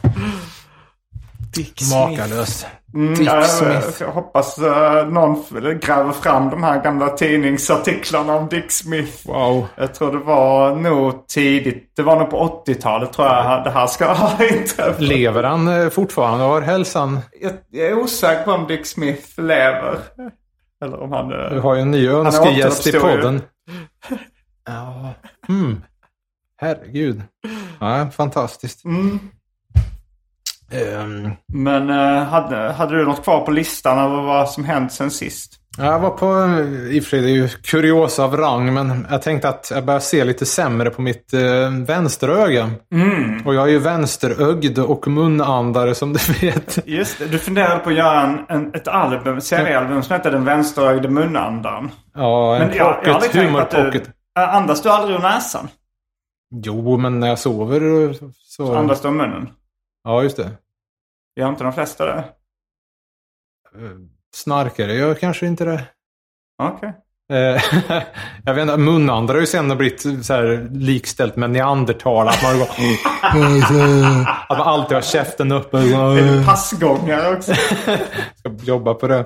Dick Makalöst. Mm, Dick ja, Smith. jag, jag hoppas uh, någon gräver fram de här gamla tidningsartiklarna om Dick Smith. Wow. Jag tror det var nog tidigt. Det var nog på 80-talet tror jag det här ska ha inträffat. Lever han eh, fortfarande har hälsan? Jag, jag är osäker på om Dick Smith lever. Eller om han... eh, Vi har ju en ny önskegäst i podden. Ja. Mm. Herregud. Ja, fantastiskt. Mm. Ehm, Men eh, hade, hade du något kvar på listan över vad som hänt sen sist? jag var på, i och för sig det är ju kuriosa av rang, men jag tänkte att jag börjar se lite sämre på mitt eh, vänsteröga. Och jag är ju vänsterögd och munandare som du vet. Just det, du funderade på att göra en, en, ett album, seriealbum som heter Den vänsterögde munandan. Ja, en Men jag- jag pocket, aldrig tänkt humor att du- pocket. Andas du aldrig ur näsan? Jo, men när jag sover så... Andas du ur munnen? Ja, just det. Gör inte de flesta det? Snarkare gör kanske inte det. Okej. Eh, jag vet inte, munandar har ju sen blivit så här likställt med neandertal. Att man, går, att man alltid har käften uppe. Är det passgångare också? ska jobba på det.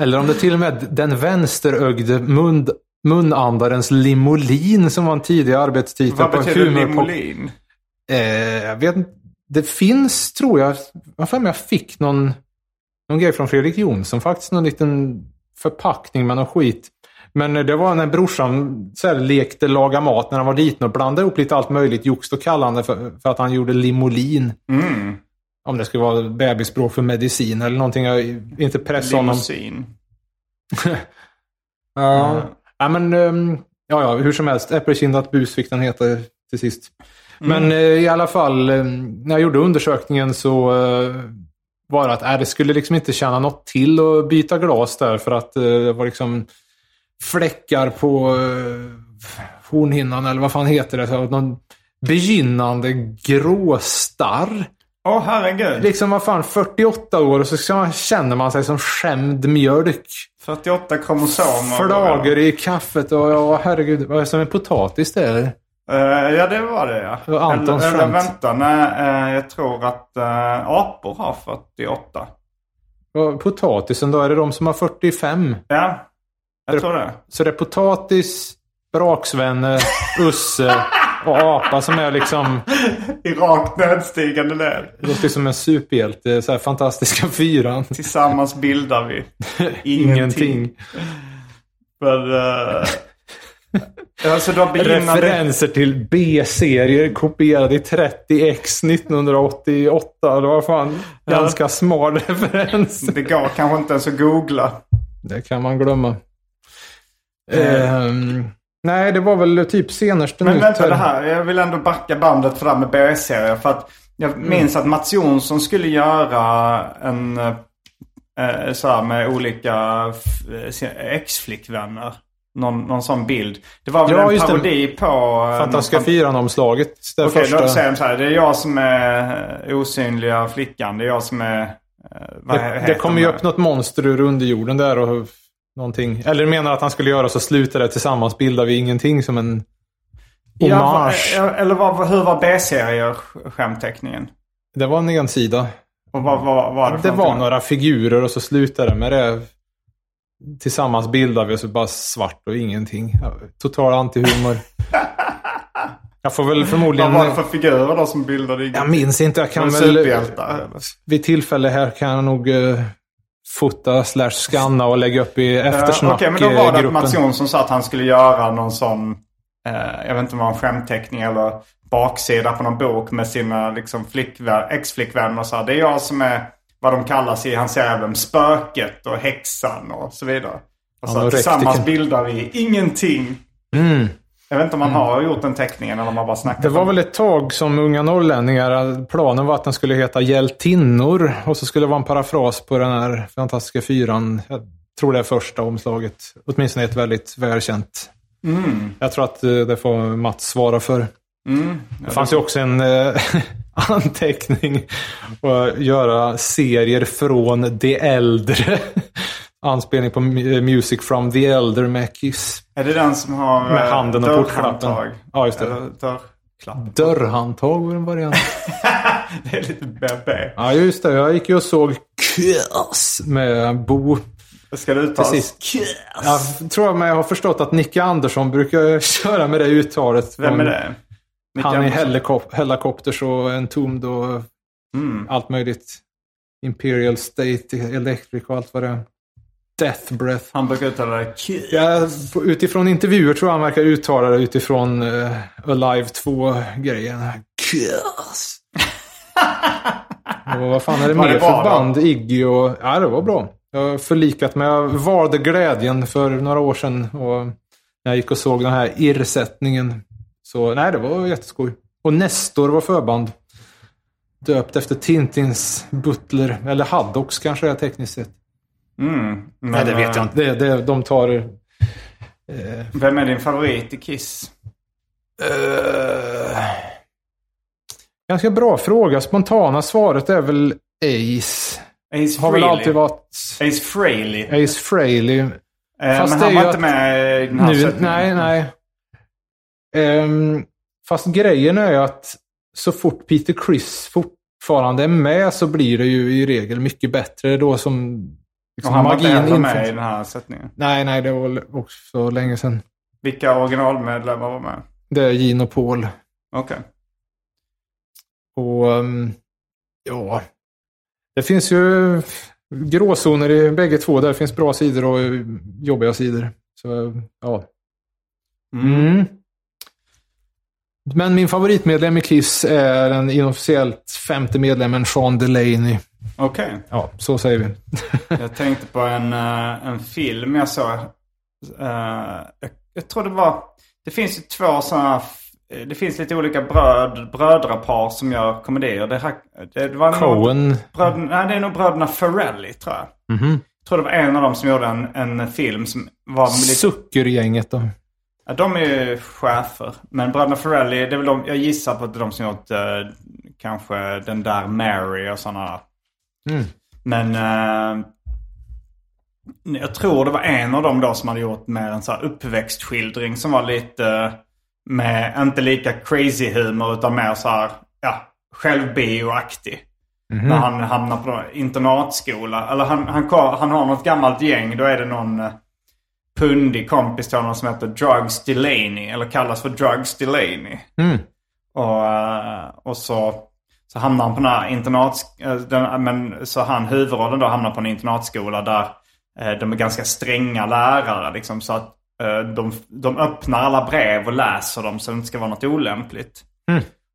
Eller om det till och med den vänsterögde mun, munandarens limolin som var en tidig arbetstitel Vad på en betyder humorpop- limolin? Eh, jag vet inte. Det finns, tror jag, vad fan jag fick någon, någon grej från Fredrik Jonsson faktiskt. Någon liten förpackning med någon skit. Men det var när brorsan så här, lekte laga mat när han var liten och blandade ihop lite allt möjligt joxt och kallande för, för att han gjorde limolin. Mm. Om det skulle vara bebisspråk för medicin eller någonting. Jag inte pressa honom. Limousin. Ja. ja, men ehm, ja, ja, hur som helst. Äppelkindat bus fick den heta till sist. Men eh, i alla fall, eh, när jag gjorde undersökningen så eh, var det att äh, det skulle liksom inte tjäna något till att byta glas där för att det var liksom fläckar på hornhinnan eller vad fan heter det? Så, någon begynnande gråstarr. Åh herregud. Liksom vad fan, 48 år och så känner man sig som skämd mjölk. 48 kromosomer. Flagor i kaffet och ja, herregud, vad är det som en potatis det är? Eh, ja, det var det ja. Det var Antons eller, eller vänta, nej, eh, jag tror att uh, apor har 48. Vad- Potatisen då, är det de som har 45? Ja, jag tror det. Så det är potatis, braksvenne, usse och apa som är liksom, I rakt nedstigande led. det låter som en superhjälte, så här fantastiska fyran. Tillsammans bildar vi Ingenting. Men, uh, alltså begynnande... Referenser till B-serier kopierade i 30x 1988. Det var fan Ja. ganska smal referens. Det går kanske inte ens att googla. Det kan man glömma. Ehm, nej, det var väl typ senaste Men vänta här. det här. Jag vill ändå backa bandet här med B-serier. För att jag minns att Mats Jonsson skulle göra en eh, så här med olika eh, ex-flickvänner. Någon, någon sån bild. Det var väl Ja, en just det. parodi på... eh, Fantastiska någon- fyran-omslaget. Det Okej, första. då säger de så här. Det är jag som är eh, osynliga flickan. Det är jag som är... eh, vad Det, det kommer ju upp något monster ur underjorden där och någonting. Eller menar att han skulle göra så slutar det tillsammans bildar vi ingenting som en Ja, hommage. vad- eller vad, hur var B-serier skämteckningen? Det var en ensida. Och vad, vad var det Det var några figurer och så slutade det med det. Tillsammans bildar vi så bara svart och ingenting. Total antihumor. Jag får väl Vad förmodligen... var det för figurer då som bildade Jag minns inte. Jag kan väl... Vid tillfälle här kan jag nog uh, fota slash scanna och lägga upp i Eh, Okej, eftersnack men då var det att. Mats Jonsson sa att han skulle göra någon sån, eh, jag vet inte om det var en skämtteckning eller baksida på någon bok med sina liksom, flickvän, ex-flickvänner och så här. Det är jag som är vad de kallas i hans serier, spöket och häxan och så vidare. Och så Ja, tillsammans rektiken. bildar vi ingenting. Mm. Jag vet inte om man har gjort den teckningen eller om man bara snackat Det var om väl ett tag som Unga Norrlänningar, planen var att den skulle heta Hjältinnor. Och så skulle det vara en parafras på den här fantastiska fyran. Jag tror det är första omslaget. Åtminstone ett väldigt välkänt. Mm. Jag tror att eh, det får Mats svara för. Mm. Det fanns ju också en eh, anteckning att göra serier från de äldre. Anspelning på mu- Music from the Elder med Kiss. Är det den som har Med eh, handen och dörrhandtag? portklappen. Ja, just det. Dörrklapp? Dörrhandtag var en variant. det är lite BB. Ja, just det. Jag gick ju och såg Kiss med Bo. Ska det uttalas? Precis. Jag tror mig jag har förstått att Nicke Andersson brukar köra med det uttalet. Vem är det? Micke Han är helikop helikopters och Entombed och Mm. allt möjligt. Imperial State, Electric och allt vad det är. Death Breath. Han brukar uttala det Kiss. Ja, utifrån intervjuer tror jag han verkar uttala det utifrån uh, Alive 2-grejen. Kiss. och vad fan är det mer för band? Iggy och... Ja, det var bra. Jag har förlikat mig. Jag valde glädjen för några år sedan. Och när jag gick och såg den här irrsättningen. Så nej, det var jätteskoj. Och Nestor var förband. Döpt efter Tintins butler. Eller Haddocks kanske det är tekniskt sett. Mm. Men, Nej, det vet jag eh, inte. Det, det, de tar Vem är din favorit i Kiss? Eh, ganska bra fråga. Spontana svaret är väl Ace. Ace Har väl alltid varit Ace Frehley. Ace Frehley. Eh, fast men han var inte att- med i den här Nu, nej, nej. Ehm, fast grejen är ju att så fort Peter Chris fortfarande är med så blir det ju i regel mycket bättre då som Och liksom, han var inte med i den här sättningen. Nej, nej, det var också länge sedan. Vilka originalmedlemmar var med? Det är Gene och Paul. Okej. Och ehm, ja, det finns ju gråzoner i bägge två. Där finns bra sidor och jobbiga sidor. Så ja. Mm. Men min favoritmedlem i Kiss är den inofficiellt femte medlemmen Sean Delaney. Okej. Ja, så säger vi. Jag tänkte på en, eh, en film jag såg. Eh, jag, jag tror det var... Det finns ju två sådana... f- Det finns lite olika bröd, brödrapar som gör komedier. Det, här, det var Cohen. Bröd, nej, det är nog bröderna Ferrelli tror jag. Mhm. Jag tror det var en av dem som gjorde en, en film som var lite... Zuckergänget då. Ja, de är ju chefer. Men bröderna Ferrelli, det är väl de, jag gissar på att det är de som gjort eh, kanske den där Mary och sådana. Mm. Men eh, jag tror det var en av dem då som hade gjort mer en så här uppväxtskildring som var lite eh, med, inte lika crazy humor utan mer så här, ja, självbioaktig. När han hamnar på internatskola. Eller han, han, han har något gammalt gäng. Då är det någon eh, pundig kompis till honom som heter Drugs Delaney. Eller kallas för Drugs Delaney. Mm. Och, eh, och så, så hamnar han på den här internats... eh, Den, men så han huvudrollen då hamnar på en internatskola där eh, de är ganska stränga lärare. Liksom, så att eh, de, de öppnar alla brev och läser dem så det inte ska vara något olämpligt.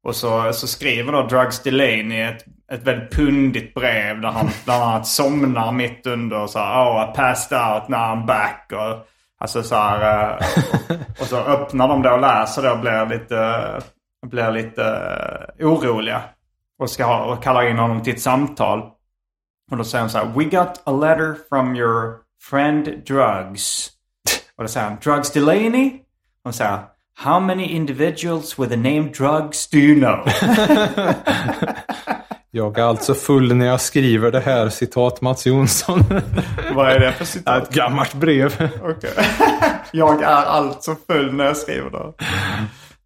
Och så, så skriver då Drugs Delaney ett, ett väldigt pundigt brev där han bland annat somnar mitt under och så här, Oh I passed out, now I'm back. Och, alltså så här, och, och så öppnar de det och läser det och blir lite, blir lite eh, oroliga. Och, ska ha, och kallar in honom till ett samtal. Och då säger han så här, We got a letter from your friend Drugs. Och då säger han, Drugs Delaney? Och så säger How many individuals with the name Drugs do you know? Jag är alltså full när jag skriver det här, citat Mats Jonsson. Vad är det för citat? Ett gammalt brev. Okej. jag är alltså full när jag skriver det.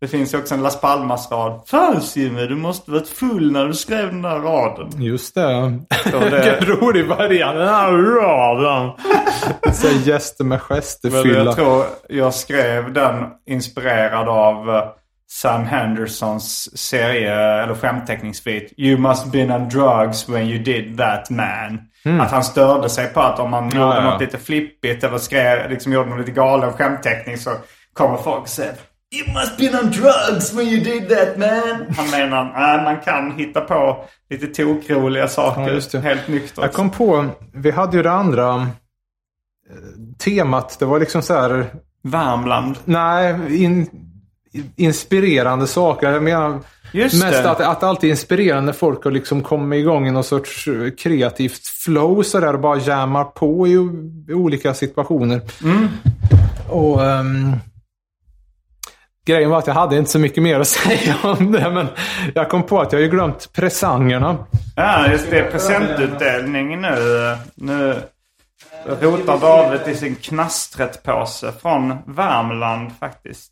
Det finns ju också en Las Palmas-rad. Fan Simon, du måste varit full när du skrev den där raden. Just det. Vilken rolig variant. Den här raden. Så gäster med gesterfylla. jag tror jag skrev den inspirerad av eh, Sam Hendersons serie eller skämtteckningsbit You must been on drugs when you did that man. Att han störde sig på att om man gjorde ja. något lite flippigt eller skrev, liksom gjorde någon lite galen skämtteckning så kommer folk och säger You must been on drugs when you did that man. Han menar att man kan hitta på lite tokroliga saker Ja, helt nyktert. Jag kom på, vi hade ju det andra eh, temat. Det var liksom så här, Värmland. nej, in, inspirerande saker. Jag menar Just mest det. att, att det alltid är inspirerande när folk har liksom kommit igång i någon sorts eh, kreativt flow sådär och bara jammar på i, olika situationer. Mm. Och ehm, Grejen var att jag hade inte så mycket mer att säga om det, men jag kom på att jag har ju glömt presangerna. Ja, just det. Presentutdelning nu. Nu rotar David i sin knasträttpåse från Värmland faktiskt.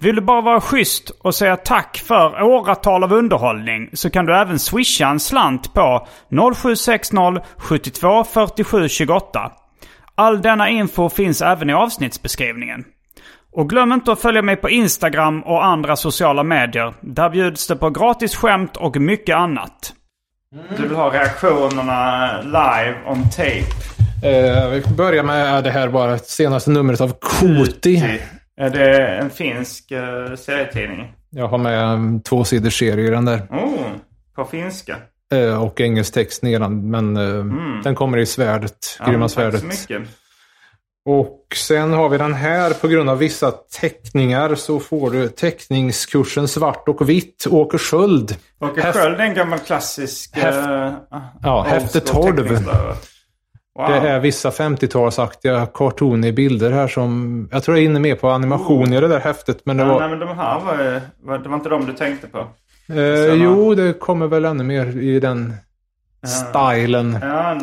Vill du bara vara schysst och säga tack för åratal av underhållning så kan du även swisha en slant på 0760 72 47 28. All denna info finns även i avsnittsbeskrivningen. Och glöm inte att följa mig på Instagram och andra sociala medier. Där bjuds det på gratis skämt och mycket annat. Du vill ha reaktionerna live on tape? Eh, vi börjar med det här bara, senaste numret av Koti. Är det en finsk uh, serietidning? Jag har med en tvåsiders serie i den där. Oh, på finska. Eh, och engelsk text nedan. Men eh, den kommer i svärdet. Mm. Ja, Grymma svärdet. Tack så mycket. Och sen har vi den här. På grund av vissa teckningar så får du teckningskursen svart och vitt. Åke Sköld. Åke Sköld är en gammal klassisk... Häft- eh, Ja, häfte school 12. Wow. Det är vissa 50-talsaktiga cartooniga bilder här som... Jag tror jag är inne mer på animation i det där häftet. Men det Ja, var... nej, men de här var, var... Det var inte de du tänkte på. Eh, jo, det kommer väl ännu mer i den stilen. Ja,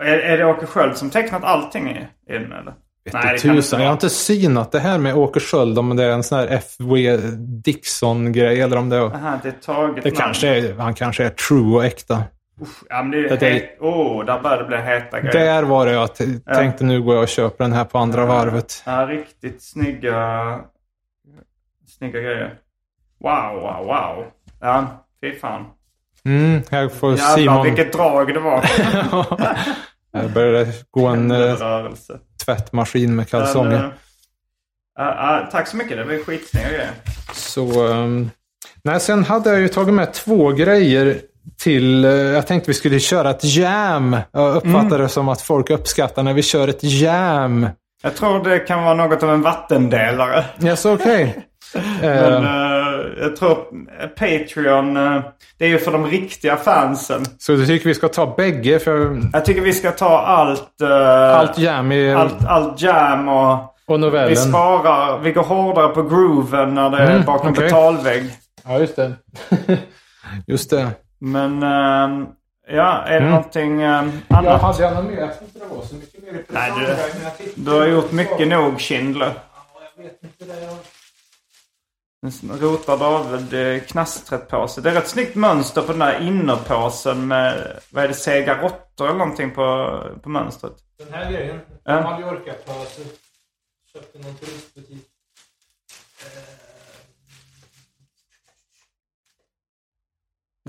är, är det Åke Sköld som tecknat allting i, i den eller? Vet Nej, tusan, jag har inte synat det här med Åke Sköld om det är en sån här F.W. Dixon-grej eller om det. Aha, det är taget Det namn. kanske är, han kanske är true och äkta. Ja, men det är Det. Åh, oh, där börjar det bli heta grejer. Där var det jag tänkte nu går jag och köper den här på andra varvet. Ja, riktigt snygga... Snygga grejer. Wow, wow, wow. Ja, fy fan. Mm, här får Jävlar Simon... vilket drag det var. Här börjar det gå en eh, rörelse. tvättmaskin med kalsonger. Ja, ja, tack så mycket. Det var skitsnygga grejer. Så, um, nej, sen hade jag ju tagit med två grejer till, eh, jag tänkte vi skulle köra ett jam. Jag uppfattar Mm. det som att folk uppskattar när vi kör ett jam. Jag tror det kan vara något av en vattendelare. Yes, okej. Men Eh, eh, jag tror Patreon, eh, det är ju för de riktiga fansen. så du tycker vi ska ta bägge? För Jag tycker vi ska ta allt, eh, allt jam i, allt, allt jam och och vi novellen. sparar, vi går hårdare på grooven när det är Mm, bakom okej. betalvägg. Ja, just det. just det. Men eh, ja, är det Mm. någonting Jag annat? hade jag något mer? Jag tror inte det var så mycket mer Nej, du- Du har gjort mycket nog Schindler. Jag vet inte det. Jag- Nu rotar David eh, knastret-påse. Det är rätt snyggt mönster på den där innerpåsen med, vad är det, sega råttor eller någonting på, på mönstret. Den här grejen. Ja. Mallorca-pöse. Köpte någon turistbutik.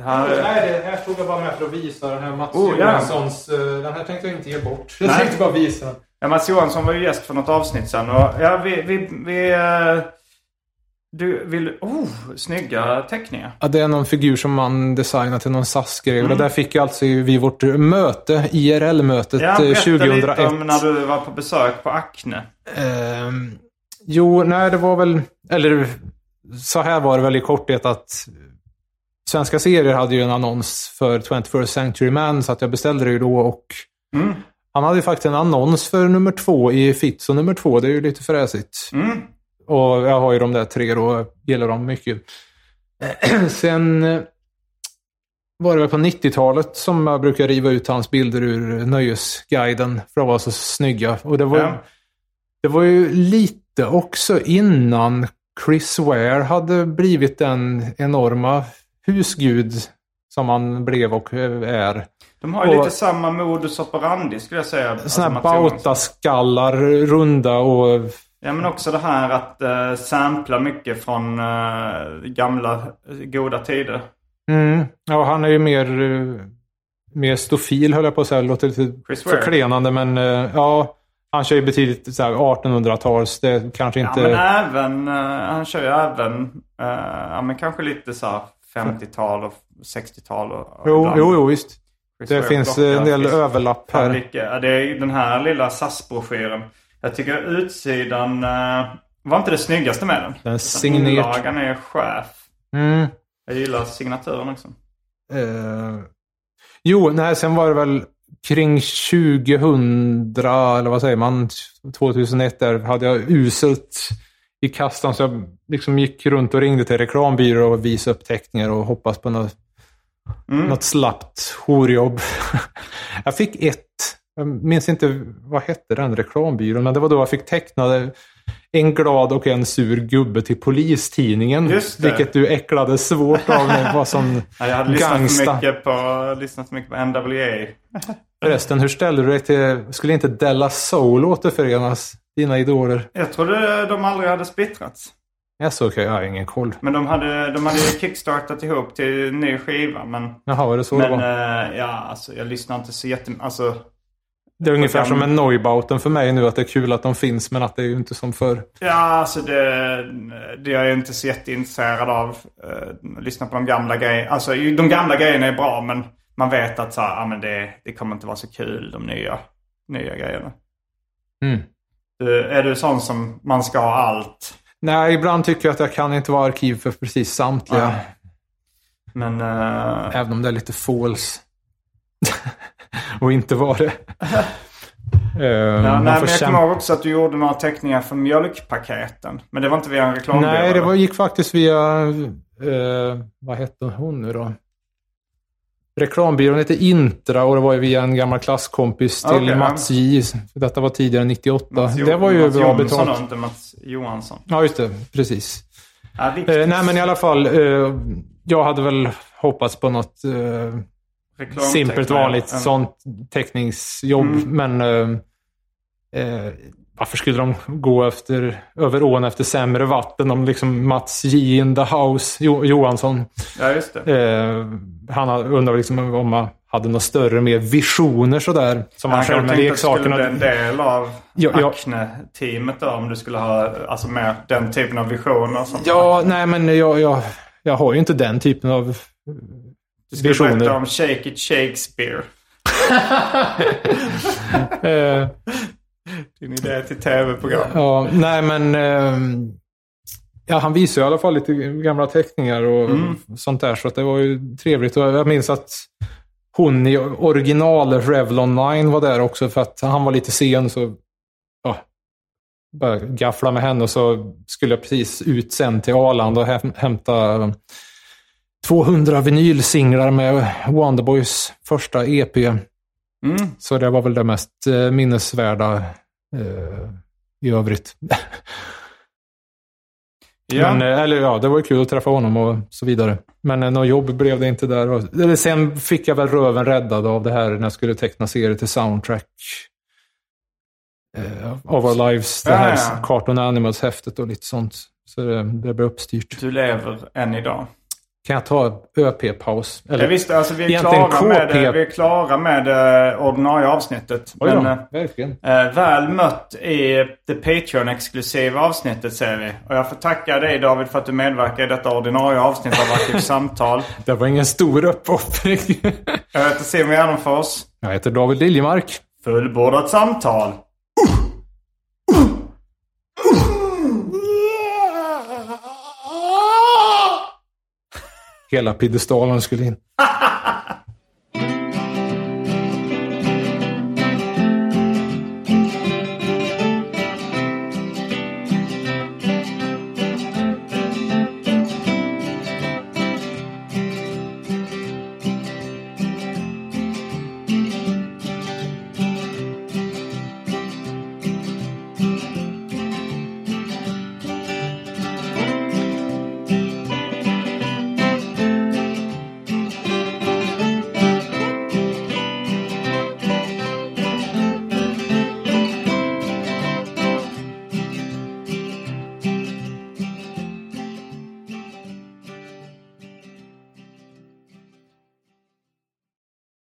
Här, är- Nej, det här tog jag bara med för att visa den här Mats Oh, ja. Johanssons. eh, Den här tänkte jag inte ge bort. Jag Nej. tänkte bara visa den. ja, Mats Johansson var ju gäst för något avsnitt sen. Och, ja, vi... vi, vi eh, du vill... Oh, snygga teckningar. Ja, det är någon figur som man designat till någon SAS-grej. Mm. Och det där fick jag alltså vid vårt möte, IRL-mötet Ja, eh, berätta 2001. lite om när du var på besök på Acne. Ehm, jo, nej det var väl, eller så här var det väl i korthet att Svenska serier hade ju en annons för 21st Century Man så att jag beställde det ju då och Mm. han hade ju faktiskt en annons för nummer två i Fitz och nummer två. Det är ju lite fräsigt. Mm. Och jag har ju de där tre då, jag gillar dem mycket. Sen eh, var det väl på 90-talet som jag brukar riva ut hans bilder ur Nöjesguiden för att vara så snygga. Och det var, Ja. det var ju lite också innan Chris Ware hade blivit den enorma husgud som han blev och är. De har ju Och- lite samma modus operandi skulle jag säga. Alltså, Sådana Johansson. bautaskallar, runda och Ja men också det här att uh, sampla mycket från eh, gamla eh, goda tider. Mm. Ja, han är ju mer, eh, mer stofil höll jag på att säga. Det låter lite förklenande men eh, ja. Han kör ju betydligt så här 1800-tals. Det kanske Ja inte... men även, eh, han kör ju även, uh, ja men kanske lite så 50-tal och 60-tal och... jo, jo, jo, visst. Det finns plockar en del överlapp här. Ja, det är den här lilla SAS-broschyren. Jag tycker utsidan eh, var inte det snyggaste med den. Den är signerat. Inlagan är chef. Mm. Jag gillar signaturen också. Eh, jo, nej, sen var det väl kring 2000, eller vad säger man, 2001 där hade jag uselt i kastan. Så jag liksom gick runt och ringde till reklambyråer och visade upp teckningar och hoppades på något, Mm. något slappt horjobb. jag fick ett. Jag minns inte, vad hette den reklambyrån? Men det var då jag fick teckna en glad och en sur gubbe till Polistidningen. Just det. Vilket du äcklade svårt av mig. Var som Ja, jag hade lyssnat gangsta. mycket på, lyssnat mycket på NWA. Förresten, hur ställde du dig till... Skulle inte Della Soul återförenas? Dina idoler? Jag trodde de aldrig hade splittrats. Jag så okej, jag har ingen koll. Men de hade, de hade kickstartat ihop till en ny skiva. Men, Jaha, var det så det men var? eh, ja, alltså jag lyssnar inte så jättemycket. Alltså, Det är ungefär som en Neubauten för mig nu, att det är kul att de finns, men att det är ju inte som förr. ja, alltså det, det är jag inte så jätteintresserad av. Uh, lyssna på de gamla grejerna. Alltså de gamla grejerna är bra men, man vet att så här, ah, men det, det kommer inte vara så kul de nya, nya grejerna. Mm. Du, är du sån som man ska ha allt? Nej, ibland tycker jag att jag kan inte vara arkiv för precis samtliga. Nej. Men eh, Även om det är lite false. och inte var det. Eh, ja, nej, jag kommer ihåg också att du gjorde några teckningar för mjölkpaketen. Men det var inte via en reklambyrå? Nej, det var, gick faktiskt via... Eh, vad hette hon nu då? Reklambyrån hette Intra och det var via en gammal klasskompis till ja. Mats J. Detta var tidigare 98. Mats Jo- det var ju Mats bra Jonsson betalt. och inte Mats Johansson. Ja, just det. Precis. Ja. Eh, nej, men i alla fall. Eh, jag hade väl hoppats på något eh, simpelt vanligt En- sånt teckningsjobb. Mm. Men eh, eh, varför skulle de gå efter, över ån efter sämre vatten om liksom Mats J in the house, jo, Johansson. Ja, just det. Eh, han undrar liksom om man hade några större mer visioner sådär. Som han själv med det skulle leksakerna. bli en del av Ja, ja. Acne-teamet då, om du skulle ha alltså, med den typen av visioner. Som Ja, nej men jag, jag, jag har ju inte den typen av du skulle berätta visioner. om Shake It Shakespeare. Eh, Din idé till tv-program. Ja, nej men... ehm, ja, han visade i alla fall lite gamla teckningar och sånt där. Så det var ju trevligt. Och jag minns att hon i original Revlon 9 var där också för att han var lite sen. Så ja, bara gaffla med henne och så skulle jag precis ut sen till Arlanda och häm- hämta 200 vinylsinglar med Wonderboys första EP. Mm. Så det var väl det mest eh, minnesvärda eh, i övrigt. Ja. Men, eh, eller ja, det var ju kul att träffa honom och så vidare. Men eh, något jobb blev det inte där. Och, eller sen fick jag väl röven räddad av det här när jag skulle teckna serier till soundtrack. Eh, of Our Lives, det Ja, här ja. Cartoon Animals-häftet och lite sånt. Så det, det blev uppstyrt. Du lever än idag. Kan jag ta ÖP-paus? Eller, visste, alltså, vi, är klara med, vi är klara med det ordinarie avsnittet. Oj Men, eh, verkligen. Eh, väl mött i det Patreon-exklusiva avsnittet säger vi. Och jag får tacka dig David för att du medverkar i detta ordinarie avsnitt av Arkivsamtal. Det var ingen stor uppoffring. Jag heter Simon Gärdenfors. jag heter David Liljemark. Fullbordat samtal. Hela piedestalen skulle in.